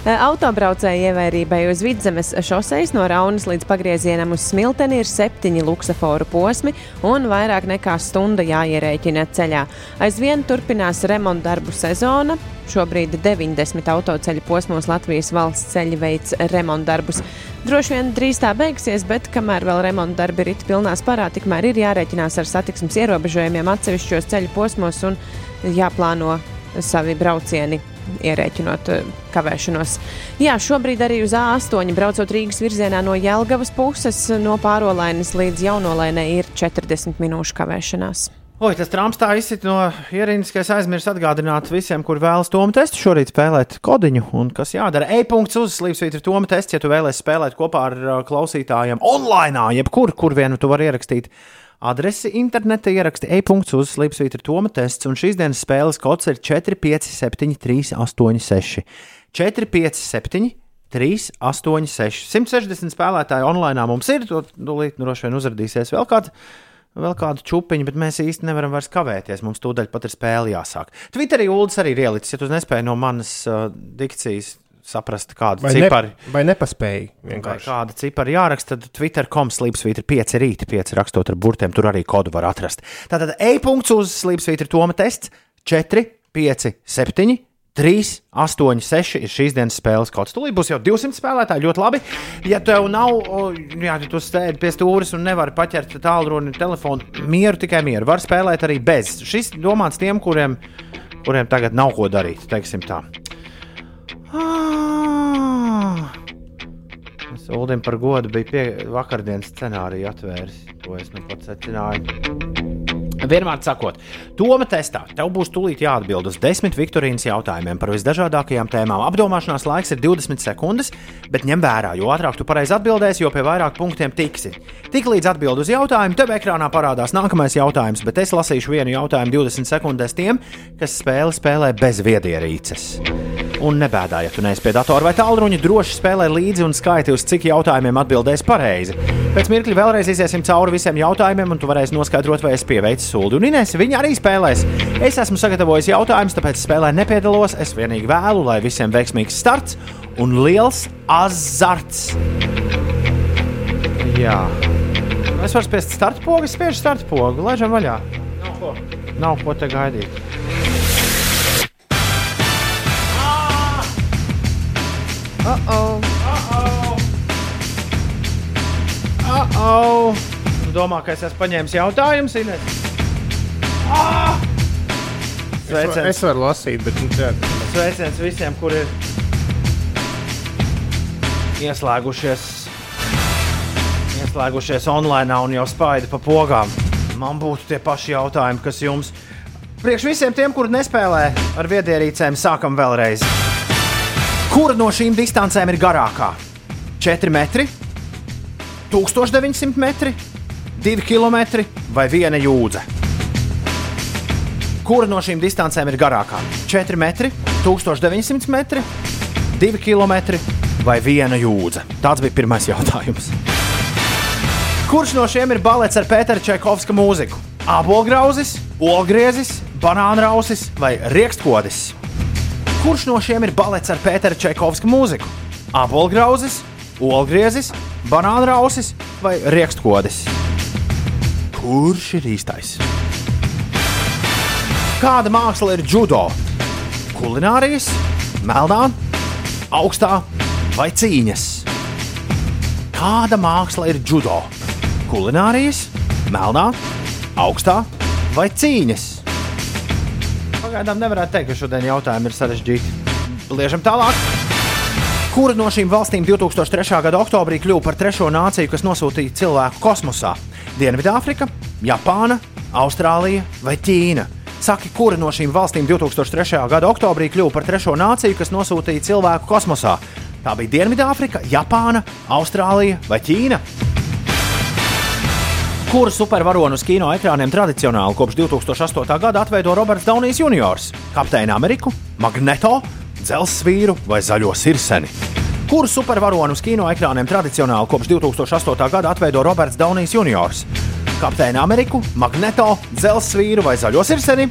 E, Autobraucēju ievērībai uz vidzemes šoseis no Raunas līdz pagriezienam uz Smilteni ir septiņi luksaforu posmi un vairāk nekā stunda jāierēķina ceļā. Aizvien turpinās remonta darbu sezona. Šobrīd 90 autoceļu posmos Latvijas valsts ceļi veids remonta darbus. Droši vien drīz tā beigsies, bet kamēr vēl remonta darbi ir pilnā sparā, tikmēr ir jārēķinās ar satiksmes ierobežojumiem atsevišķos ceļu posmos un jāplāno savi braucieni ierēķinot eh, kavēšanos. Jā, šobrīd arī uz A8 braucot Rīgas virzienā no Jelgavas puses, no pārolainas līdz jaunolainai ir 40 minūšu kavēšanās. Oi, tas Trumps tā izsita no ierīnas, ka es aizmirsu atgādināt visiem, kur vēlas tomu testu šorīt spēlēt kodiņu. Un kas jādara? E-punkts uz slīpsvītra tomu tests, ja tu vēlēsies spēlēt kopā ar uh, klausītājiem online, jebkur, kur vienu tu vari ierakstīt. Adresi internetā ieraksti e-punkts uz slīpsvītra tomu tests, un šīs dienas spēles kods ir 457 386. 457 386. 160 spēlētāji online mums ir, to tūlīt droši vien uzrādīsies vēl kāds vēl kādu čūpiņu, bet mēs īsti nevaram vairs kavēties. Mums tūdaļ pat ir spēle jāsāk. Twitterī Ulas arī ir ielicis, ja tu nespēji no manas uh, dikcijas saprast, kādu Vai, ciparu. ne, vai nepaspēji? Vai vienkārši? kāda cipara jāraksta, tad Twitter.com slīpsvītra 5 rīta, 5 rakstot ar burtiem, tur arī kodu var atrast. Tātad e-punkts uz slīpsvītra Toma tests 4, 5, 7. 3, 8, 6 ir šīs dienas spēles kods. Tūlīt būs jau 200 spēlētāji. Ļoti labi. Ja tev nav, jā, ja tu sēdi pie stūres un nevari paķert tālruni telefonu, mieru tikai mieru. Var spēlēt arī bez. Šis domāts tiem, kuriem, kuriem tagad nav ko darīt. Teiksim tā. Ah. Es Ulim par godu biju pie vakardienas scenāriju atvēris. To es nu pats secināju. Vienmēr sakot, Toma testā tev būs tūlīt jāatbild uz desmit Viktorīnas jautājumiem par visdažādākajām tēmām. Apdomāšanās laiks ir 20 sekundes, bet ņem vērā, jo ātrāk tu pareizi atbildēsi, jo pie vairāk punktiem tiksi. Tiklīdz atbild uz jautājumu, tev ekrānā parādās nākamais jautājums, bet es lasīšu vienu jautājumu 20 sekundēs tiem, kas spēli spēlē bez viedierīces. Un nebēdā, ja tu neesi pie datora vai tālruņa, droši spēlē līdzi un skaiti, uz cik jautājumiem atbildēs pareizi. Pēc mirkļa vēlreiz iziesim cauri visiem jautājumiem, un tu varēsi noskaidrot, vai es pieveicu sūdu. Un Inês, viņa arī spēlēs. Es esmu sagatavojis jautājumus, tāpēc spēlē nepiedalos. Es vienīgi vēlu, lai visiem veiksmīgs starts un liels azarts. Jā. Es varu spiest starta pogu, es spiežu starta pogu, laižam vaļā. Nav ko, Nav ko te gaidīt. Oh, oh. Oh, tu domā, ka es esmu paņēmis jautājumus, Inês? Ah! Es, var, es varu lasīt, bet nu, tā, Sveiciens visiem, kuri ir ieslēgušies, ieslēgušies online un jau spaida pa pogām. Man būtu tie paši jautājumi, kas jums. Priekš visiem tiem, kuri nespēlē ar viedierīcēm, sākam vēlreiz. Kura no šīm distancēm ir garākā? 4 metri, 1900 metri, 2 km vai 1 jūdze? Kura no šīm distancēm ir garākā? 4 metri, 1900 metri, 2 km vai 1 jūdze? Tāds bija pirmais jautājums. Kurš no šiem ir balets ar Pētera Čekovska mūziku? Abolgrauzis, olgriezis, banānrausis vai rīkstkodis? Kurš no šiem ir balets ar Pētera Čekovska mūziku? Abolgrauzis, olgriezis, banānrausis vai rīkstkodis? Kurš ir īstais? Kāda māksla ir judo? Kulinārijas, melnā, augstā vai cīņas? Kāda māksla ir judo? Kulinārijas, melnā, augstā vai cīņas? Pagaidām nevarētu teikt, ka šodien jautājumi ir sarežģīti. Liežam tālāk. Kura no šīm valstīm 2003. gada oktobrī kļuva par trešo nāciju, kas nosūtīja cilvēku kosmosā? Dienvidāfrika, Japāna, Austrālija vai Ķīna? Saki, kura no šīm valstīm 2003. gada oktobrī kļuva par trešo nāciju, kas nosūtīja cilvēku kosmosā? Tā bija Dienvidāfrika, Japāna, Austrālija vai Ķīna? Kuru supervaronu uz kino ekrāniem tradicionāli kopš 2008. gada atveido Roberts Daunijs Jr., Kapteini Ameriku, Magneto, Dzelzsvīru vai Zaļo sirseni? Kuru supervaronu uz kino ekrāniem tradicionāli kopš 2008. gada atveido Roberts Daunijs Jr., Kapteini Ameriku, Magneto, Dzelzsvīru vai Zaļo sirseni?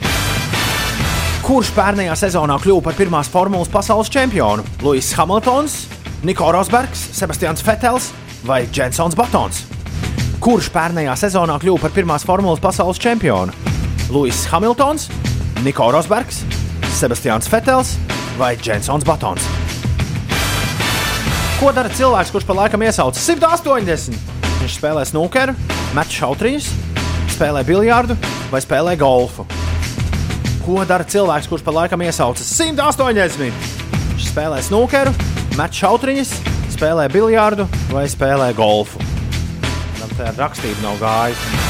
Kurš pērnējā sezonā kļuva par pirmās formulas pasaules čempionu? Luis Hamiltons, Niko Rosbergs, Sebastians Fetels vai Jensons Batons? Kurš pērnējā sezonā kļuva par pirmās formulas pasaules čempionu? Luis Hamiltons, Niko Rosbergs, Sebastians Fetels vai Jensons Batons? Ko dara cilvēks, kurš pa laikam iesaucas 180? Viņš spēlē snookeru, met šautriņus, spēlē biljārdu vai spēlē golfu. Ko dara cilvēks, kurš pa laikam iesaucas 180? Viņš spēlē snookeru, met šautriņus, spēlē biljārdu vai spēlē golfu. Tam tā rakstība nav gājusi.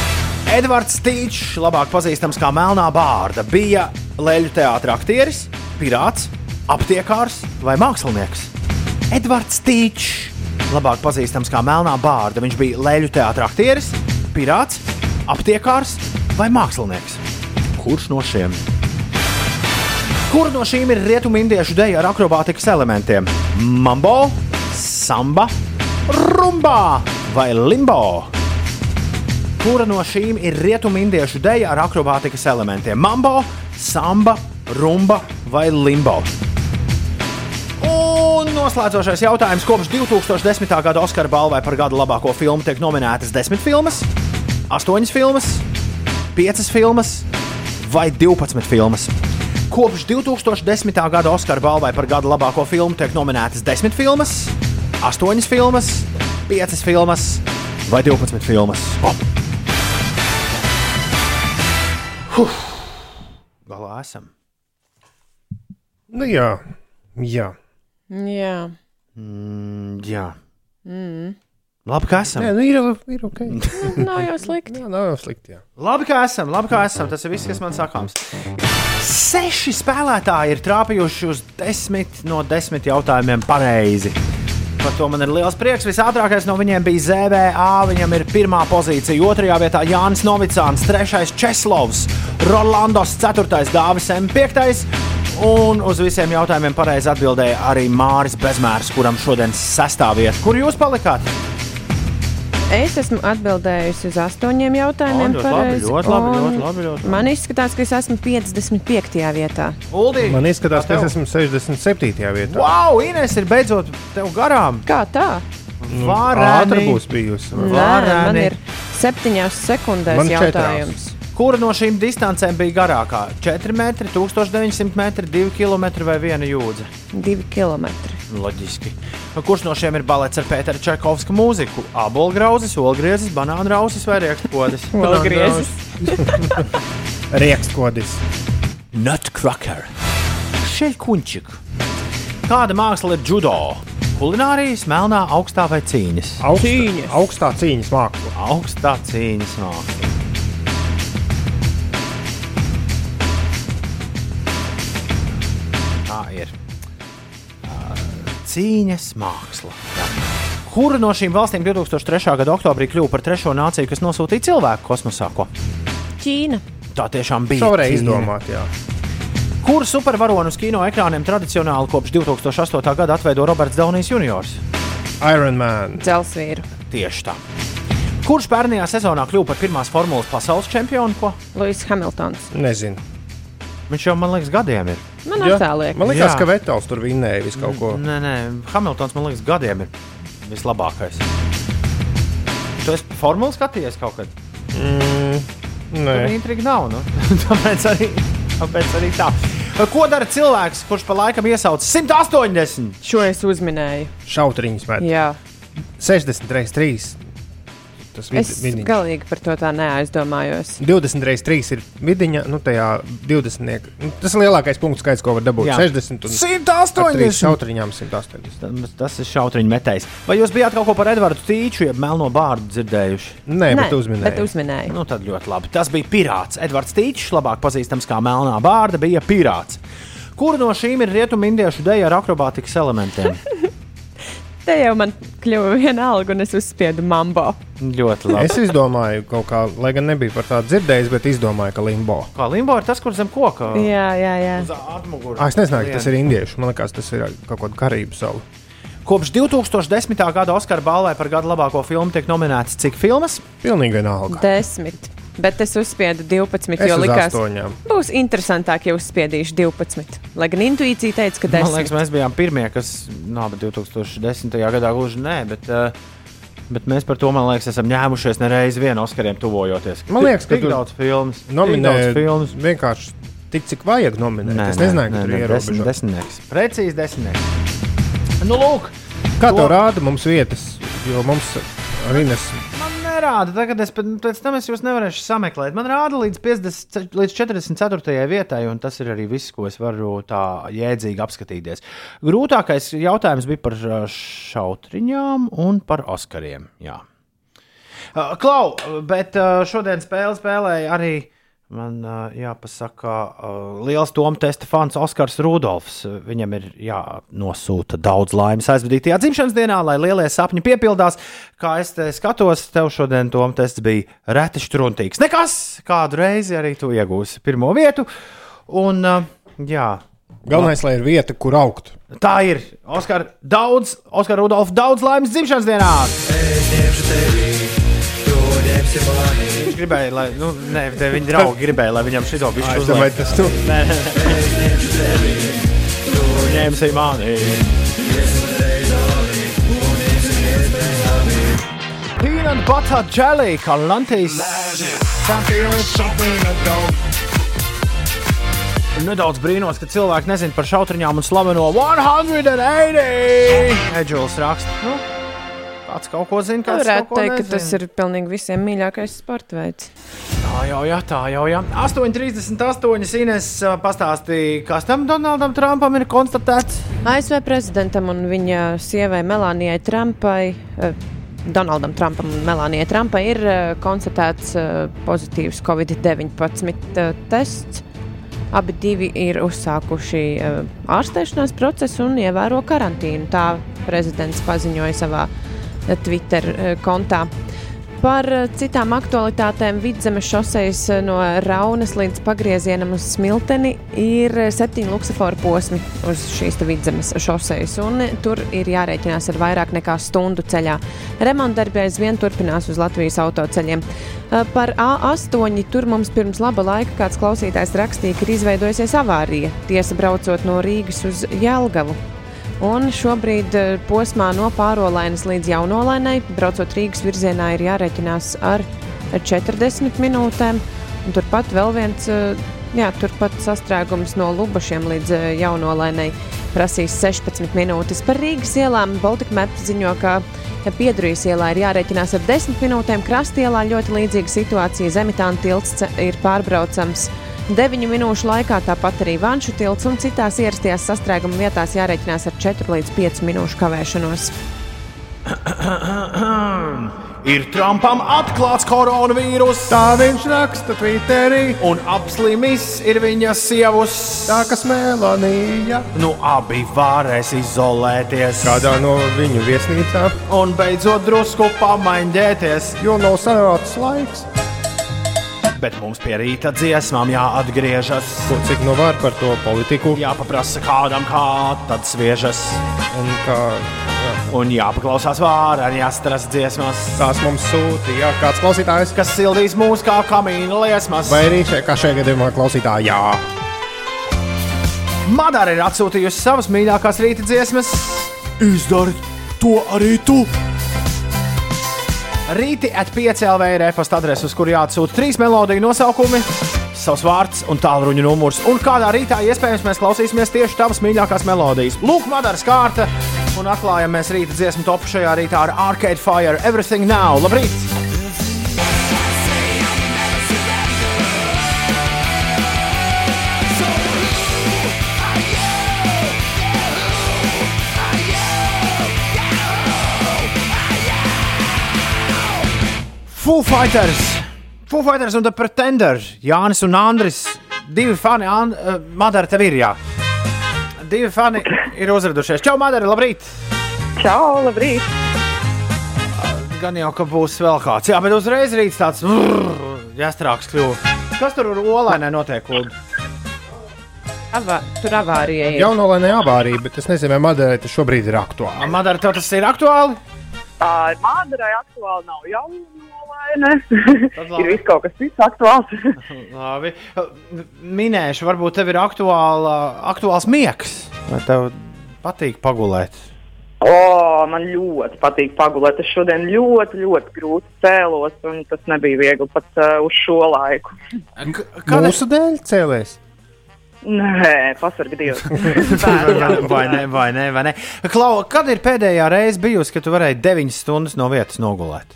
Edvards Tīčs, labāk pazīstams kā Melnā Bārda, bija leļu teātris, aktieris, pirāts, aptiekārs vai mākslinieks. Edvards Tīčs, labāk pazīstams kā Melnā Bārda, viņš bija leļu teātris, aktieris, pirāts, aptiekārs vai mākslinieks. Kurš no šiem? Kura no šīm ir rietumu indiešu deja ar akrobātikas elementiem? Mambo, samba, rumba vai limbo? Kura no šīm ir rietumindiešu deja ar akrobātikas elementiem? Mambo, samba, rumba vai limbo? Noslēdzošais jautājums. Kopš 2010. gada Oskara balvai par gada labāko filmu tiek nominētas 10 filmas, 8 filmas, 5 filmas vai 12 filmas. Kopš 2010. gada Oskara balvai par gada labāko filmu tiek nominētas 10 filmas, 8 filmas, 5 filmas vai 12 filmas. Huh. Galā esam. Nu, jā, jā. Jā. Mm, jā. Mm. Labi, ka esam. Nē, nu, ir, ir ok. Nav jau slikti. Jā, nav jau slikti. Jā. Labi, ka esam, labi, ka esam. Tas ir viss, kas man sakāms. Seši spēlētāji ir trāpījuši uz desmit no desmit jautājumiem pareizi. Par to man ir liels prieks. Visātrākais no viņiem bija ZVA. Viņam ir pirmā pozīcija, otrajā vietā Jānis Novicāns, trešais Česlovs, Rolandos, ceturtais Dāvis M. piektais. Un uz visiem jautājumiem pareizi atbildēja arī Māris Bezmērs, kuram šodien sastāvvieta. Kur jūs palikāt? Es esmu atbildējusi uz astoņiem jautājumiem. O, ļoti labi, ļoti labi, ļoti labi, ļoti labi. Man izskatās, ka es esmu 55. vietā. Uldī, Man izskatās, ka es esmu 67. vietā. Wow, Ines ir beidzot tev garām. Kā tā? Nu, Vareni. ātri būs bijusi. Nē, man ir septiņās sekundēs Man četrās. Kura no šīm distancēm bija garākā? 4 metri, 1900 metri, 2 km vai 1 jūdzi? Divi kilometri. Loģiski. Nu, Kurš no šiem ir balets ar Pētera Čakovska mūziku? Abolgrauzis, olgriezis, banāna rausis vai rēkstkodis? Olgriezis. Riekskodis. Nutcracker. Šeļkuņčik. Kāda māksla ir judo? Kulinārijas, melnā, augstā vai cīņas? Augsta, augstā cīņas māksla. Augstā cīņas māksla. Cīņas māksla. Kura no šīm valstīm 2003. gada oktobrī kļuva par trešo nāciju, kas nosūtīja cilvēku kosmosā? Ko? Ķīna. Tā tiešām bija. Ķīna. izdomāt, jā. Kuru supervaronu uz kino ekrāniem tradicionāli kopš 2008. gada atveido Roberts Daunijs Jr.? Iron Man. Dzelsvīru. Tieši tā. Kurš pērnajā sezonā kļuva par pirmās formulas pasaules čempionu? Ko? Luis Hamiltons. Nezinu. Viņš jau, man liekas, gadiem ir. Man Jā. attāliek. Man liekas, Jā. ka Vetels tur vinnēja visu kaut ko. Nē, nē, Hamiltons, man liekas, gadiem ir vislabākais. Tu esi formula skatījies kaut kad? Mm, nē, Tur intriga nav. Nu? tāpēc, arī, tāpēc arī tā. Ko dara cilvēks, kurš pa laikam iesauc 180? Šo es uzminēju. šautriņas. Jā. 60 reizes 3. Tas vid, Es vidiņš. galīgi par to tā neaizdomājos. 20 reizes 3 ir vidiņa, nu tajā 20. Nu, tas ir lielākais punkts skaits, ko var dabūt. Jā. 60 un 180. šautriņām 180. Tas- Tas ir šautriņu metējs. Vai jūs bijāt kaut ko par Edvardu Tīču, jeb melno bārdu dzirdējuši? Nē, Nē, bet uzminēju. Bet uzminēju. Nu, tad ļoti labi. Tas bija pirāts. Edvards Tīčs, labāk pazīstams kā Melnā Bārda, bija pirāts. Kura no šīm ir rietumu indiešu deja ar akrobātikas elementiem? Te jau man kļuva viena alga, un es uzspiedu mambo. Ļoti labi. Es izdomāju kaut kā, lai gan nebija par tādu dzirdējis, bet izdomāju, ka limbo. Kā limbo ir tas, kur zem koka Jā, jā, jā. uz atmugures. Ah, es nezināju, ka tas ir indiešu. Man liekas, tas ir kaut kāda karību salu. Kopš 2010. gada Oskara balvai par gada labāko filmu tiek nominēts cik filmas? Pilnīgi vienalga. Desmit. Bet es uzspiedu 12, Es jo likās, astoņām. būs interesantāk, ja uzspiedīšu 12. Lai gan intuīcija teica, ka Man 10. liekas, mēs bijām pirmie, kas nav 2010. gadā gluži nē, bet, uh, bet mēs par to, man liekas, esam ņēmušies nereiz vien Oskariem tuvojoties. Man liekas, ka tik daudz filmas. tik Nominē daudz filmas. vienkārši tik, cik vajag nominēt. es nezināju, ka tur ir desmit, ierobežojumi. desmitnieks. Precīzi desmitnieks. Nu, lūk, Kā To- tev rāda mums vietas? Jo mums arī nes. Nerāda, tagad es pēc tam es jūs nevarēšu sameklēt. Man rāda līdz, 50, līdz 44. vietai, un tas ir arī viss, ko es varu tā jēdzīgi apskatīties. Grūtākais jautājums bija par šautriņām un par Oskariem. Jā. Klau, bet šodien spēle spēlēja arī. Man uh, jāpasaka, uh, liels Toms testa fans Oskars Rudolfs. Viņam ir jānosūta daudz laimes aizvadītajā dzimšanas dienā, lai lielie sapņi piepildās. Kā es te skatos, tev šodien Toms tests bija reti struntīgs. Nekas, kādu reizi arī tu iegūsi pirmo vietu. Un, uh, jā, Galvenais, lai ir vieta, kur augt. tā ir. Oskar, daudz, Oskar Rudolfs, daudz laimes dzimšanas dienā! Es ņemšu tevi, Viņš gribēja, lai nu, ne, te viņa draugi gribēja, lai viņam šito Ai, bišķi es domāju, tas tu. Nē, nē, nē. Tu ņemsi mani. Peanut butter jelly, kā Lantijas. Nedaudz brīnos, ka cilvēki nezina par šautriņām un slaveno 180. Eģuls raksta. Nu, kāds kaut ko zina, kāds Varētu teikt, ka nezina. tas ir pilnīgi visiem mīļākais sporta veids. Tā jau, jā, tā jau, jā. 8,38 Ines uh, pastāstīja, kas tam Donaldam Trumpam ir konstatēts. ASV prezidentam un viņa sievai Melānijai Trumpai. eh, Donaldam Trumpam un Melānijai Trumpai ir uh, konstatēts uh, pozitīvs Covid-19 uh, tests. Abi divi ir uzsākuši uh, ārstēšanās procesu un ievēro karantīnu. Tā prezidents paziņoja savā uh, Twitter uh, kontā. Par uh, citām aktualitātēm vidzemes šoseis no Raunas līdz pagriezienam uz Smilteni ir septiņi luksusforu posmi uz šīs vidzemes šoseis, un tur ir jārēķinās ar vairāk nekā stundu ceļā. Remontdarbi aizvien turpinās uz Latvijas autoceļiem. Par A8 tur mums pirms laba laika kāds klausītājs rakstīja, ka ir izveidojusies avārija tiesa braucot no Rīgas uz Jelgavu. Un šobrīd eh, posmā no pārolainas līdz jaunolainai, braucot Rīgas virzienā, ir jārēķinās ar 40 minūtēm. Un turpat vēl viens, eh, jā, turpat sastrēgums no Lubašiem līdz eh, jaunolainai prasīs 16 minūtes. Par Rīgas ielām Baltika Maps ziņo, ka Piedrīs ielā ir jārēķinās ar 10 minūtēm, Krastielā ļoti līdzīga situācija, Zemitāna tilts ir pārbraucams 9 minūšu laikā, tāpat arī Vanšu tilts un citās ierastajās sastrēguma vietās jārēķinās ar 4 līdz 5 minūšu kavēšanos. Ir Trumpam atklāts koronavīrus. Tā viņš raksta Twitterī. Un apslimis ir viņa sievas. Tā kas Melānija. Nu, abi varēs izolēties. Kādā no viņu viesnīcām. Un beidzot drusku pamaņģēties. Jo nav sanācis laiks. Bet mums pie rīta dziesmām jāatgriežas. Ko, cik no var par to politiku? Jāpaprasa kādam, kā tad sviežas. Un kā Un jāpaklausās vārā, jāstras dziesmas. tās mums sūtīja kāds klausītājs. Kas sildīs mūs kā kamīna liesmas. Vai arī šeit, kā šajā gadījumā klausītāji, jā. Madara ir atsūtījusi savas mīļākās rīta dziesmas. Izdari to arī tu! Rīti at 5 LV ir e-pasta adrese, uz kuru jāatsūta trīs melodiju nosaukumi, savs vārds un tālruņa numurs. Un kādā rītā iespējams mēs klausīsimies tieši tavas mīļākās melodijas. Lūk, Madaras kārta, un atklājam mēs rīta dziesmu topu šajā rītā ar Arcade Fire Everything Now. Labrīt! Foo Fighters! Foo Fighters un The Pretender, Jānis un Andris. Divi fani, And uh, Madara, tev ir jā. Divi fani ir uzradušies. Čau, Madara, labrīt! Čau, labrīt! Gan jau, ka būs vēl kāds. Jā, bet uzreiz rīts tāds - jāstrāks kļuva. Kas tur ar olainē notiek? Avā, tur avārija ir. Jaunolainē avārija, bet es nezinu, vai Madarai tas šobrīd ir aktuāli. Madara, tev tas ir aktuāli? Uh, Mādarai aktuāli nav jaunolaine. ir viss kaut kas cits aktuāls. Labi. Minēšu, varbūt tev ir aktuāla, aktuāls miegs. Vai tev patīk pagulēt? O, man ļoti patīk pagulēt. Es šodien ļoti, ļoti grūti cēlos, un tas nebija viegli pat uh, uz šo laiku. Mūsu dēļ cēlēs. Nē, pasargā Dievs. vai ne, vai ne, vai ne? Klau, kad ir pēdējā reize bijusi, kad tu varēji 9 stundas no vietas nogulēt?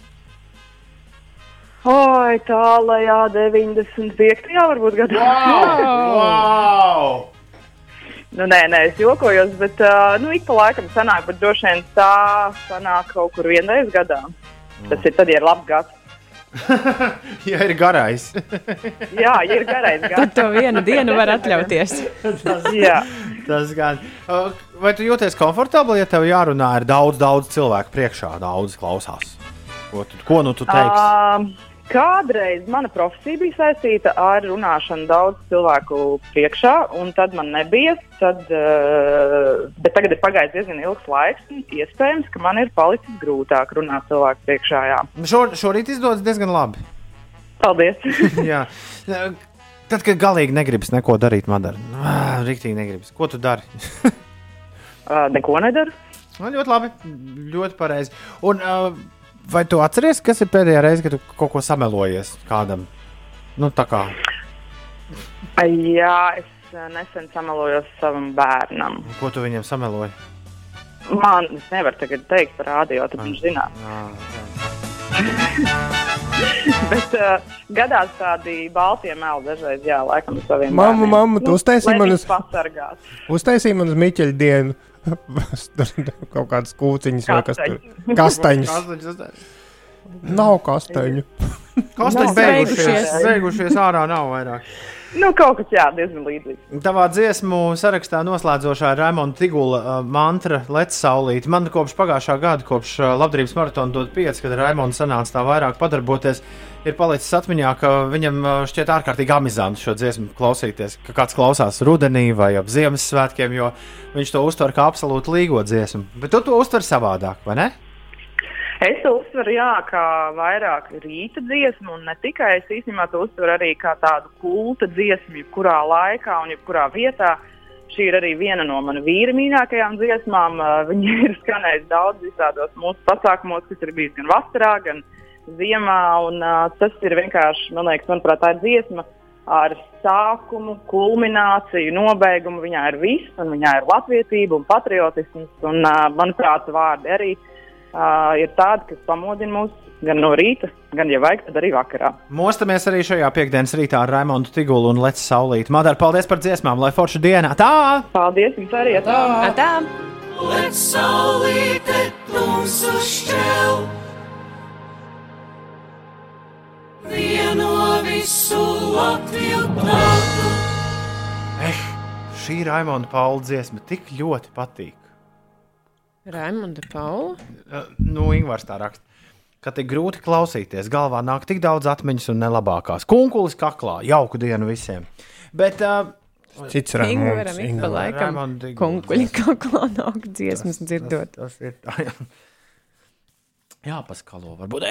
Oi, tālajā 95. varbūt gadā. Wow! Nu, nē, nē, es jokojos, bet uh, nu, ik pa laikam sanāk, bet droši vien tā sanāk kaut kur vienreiz gadā. Tas ir tad, ja ir labs gads. ja ir garais. Jā, ja ir garais gads. Tad to vienu dienu var atļauties. tas, Jā. tas gan. Uh, Vai tu jūties komfortabli, ja tev jārunā ar daudz, daudz cilvēku priekšā, daudz klausās? Ko, tu, ko nu tu teiksi? Um, Kādreiz mana profesija bija saistīta ar runāšanu daudz cilvēku priekšā, un tad man nebija. Tad, uh, bet tagad ir pagājis diezgan ilgs laiks, un iespējams, ka man ir palicis grūtāk runāt cilvēku priekšā. Jā. Šo, šorīt izdodas diezgan labi. Paldies! Tad, kad galīgi negribas neko darīt, man dara. Ah, Rīktīgi negribas. Ko tu dari? uh, neko nedaru. Man ļoti labi, ļoti pareizi. Un, uh, vai tu atceries, kas ir pēdējā reize, kad tu kaut ko samelojies kādam? Nu, tā kā. Jā, es uh, nesen samelojos savam bērnam. Ko tu viņam sameloji? Man es nevaru tagad teikt par rādio, tad viņš zinās. Bet uh, gadās tādi balti meli dažreiz, jā, laikam saviem Mamma, bērniem. mamma, tu uztaisīji lai man uz- pasargāt. Uztaisīja man uz Miķeļa dienu. kaut kādas kūciņas vai kas tur - kastaņas. Kastaņas. Nav kastaņu. Kastaņas Nav beigušies. beigušies. Ārā nav vairāk. Nu, kaut kas jā, diezgan līdzīgs. Tavā dziesmu sarakstā noslēdzošā Raimonda Tigula uh, mantra Let's Saulīt. Man kopš pagājušā gada, kopš uh, labdarības maratona dod 5, kad Raimonds sanāca tā vairāk padarboties, ir palicis atmiņā, ka viņam uh, šķiet ārkārtīgi amizanti šo dziesmu klausīties. Ka kāds klausās rudenī vai ap Ziemassvētkiem, jo viņš to uztver kā absolūti līgo dziesmu. Bet tu to uztver savādāk, vai ne? Es to uztveru, jā, kā vairāk rīta dziesmu, un ne tikai es īstenībā to uztveru arī kā tādu kulta dziesmu, jebkurā laikā un jebkurā vietā. Šī ir arī viena no manām vīra mīļākajām dziesmām. Uh, Viņa ir skanējusi daudz visādos mūsu pasākumos, kas ir bijis gan vasarā, gan ziemā. Un, uh, tas ir vienkārši, man liekas, manuprāt, tā ir dziesma ar sākumu, kulmināciju, nobeigumu. Viņā ir viss, un viņā ir latvietība un patriotisms. Un, uh, manuprāt, vārdi arī uh, ir tādi, kas pamodina mūs gan no rīta, gan, ja vajag, tad arī vakarā. Mostamies arī šajā piekdienas rītā ar Raimondu Tigulu un Let's Saulīt. Madara, paldies par dziesmām, lai forša diena! Tā! Paldies jums arī! Tā! tā. Let's saulīt mūsu šķēl. Vieno visu Latviju tautu. Eh, šī Raimonda Paula dziesma tik ļoti patīk. Raimonda Paula. Uh, nu, Ingūns tā raksta. Ka tik grūti klausīties, galvā nāk tik daudz atmiņas un nelabākās. Kunkulis kaklā, jauku dienu visiem. Bet, uh, Cits Ingūram ik pa laikam kunkuļi kaklā nāk dziesmas dzirdot. Tas, tas ir tā, jā. Jā, paskalo, varbūt.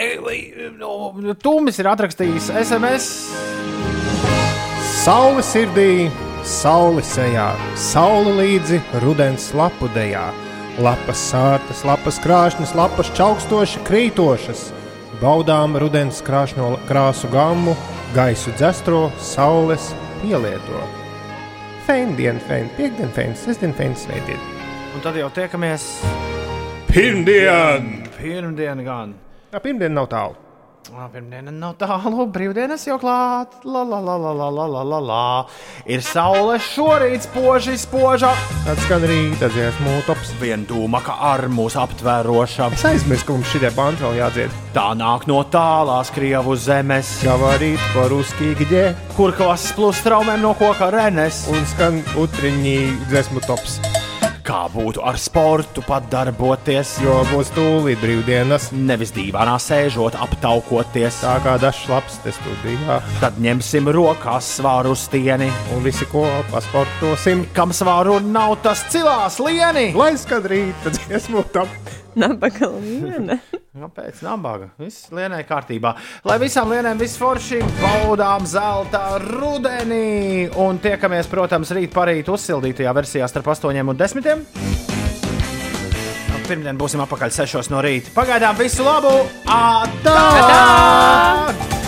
No, Tūmis ir atrakstījis SMS. Saule sirdī, saule sejā, saule līdzi rudens lapu dejā. Lapas sārtas, lapas krāšņas, lapas čaukstoši krītošas. Baudām rudens krāšņo krāsu gammu, gaisu dzestro, saules pielieto. Feindien, fein, piekdien, fein, sestdien, fein, svētdien. Un tad jau tiekamies Pirmdien! pirmdiena gan. Jā, pirmdiena nav tālu. Ah, Lā, pirmdiena nav tālu, brīvdienas jau klāta. La, la, la, la, la, la, la, la. Ir saule šorīt, spoži, spoža. Tad skan rīta dziesmu tops. Vien dūma, ka ar mūsu aptvēroša. Es aizmirsu, ka mums šitie banti vēl jādzied. Tā nāk no tālās krievu zemes. Gavarīt par uzkīgi, kur klases plus traumēm no koka renes. Un skan utriņī dziesmu tops. Kā būtu ar sportu pat darboties? Jo būs tūlīt brīvdienas. Nevis dīvainā sēžot, aptaukoties. Tā kā dažs labs te studijā. Tad ņemsim rokās svāru stieni. Un visi kopā sportosim. Kam svāru nav tas cilās lieni? Lai skan rīta dziesmu top. Nabaga liene. Kāpēc? Nabaga. Viss lienai kārtībā. Lai visām lienēm viss forši baudām zelta rudenī. Un tiekamies, protams, rīt parīt uzsildītajā versijā starp 8 un 10. Pirmdien būsim apakaļ 6 no rīta. Pagaidām visu labu! Atā! Atā!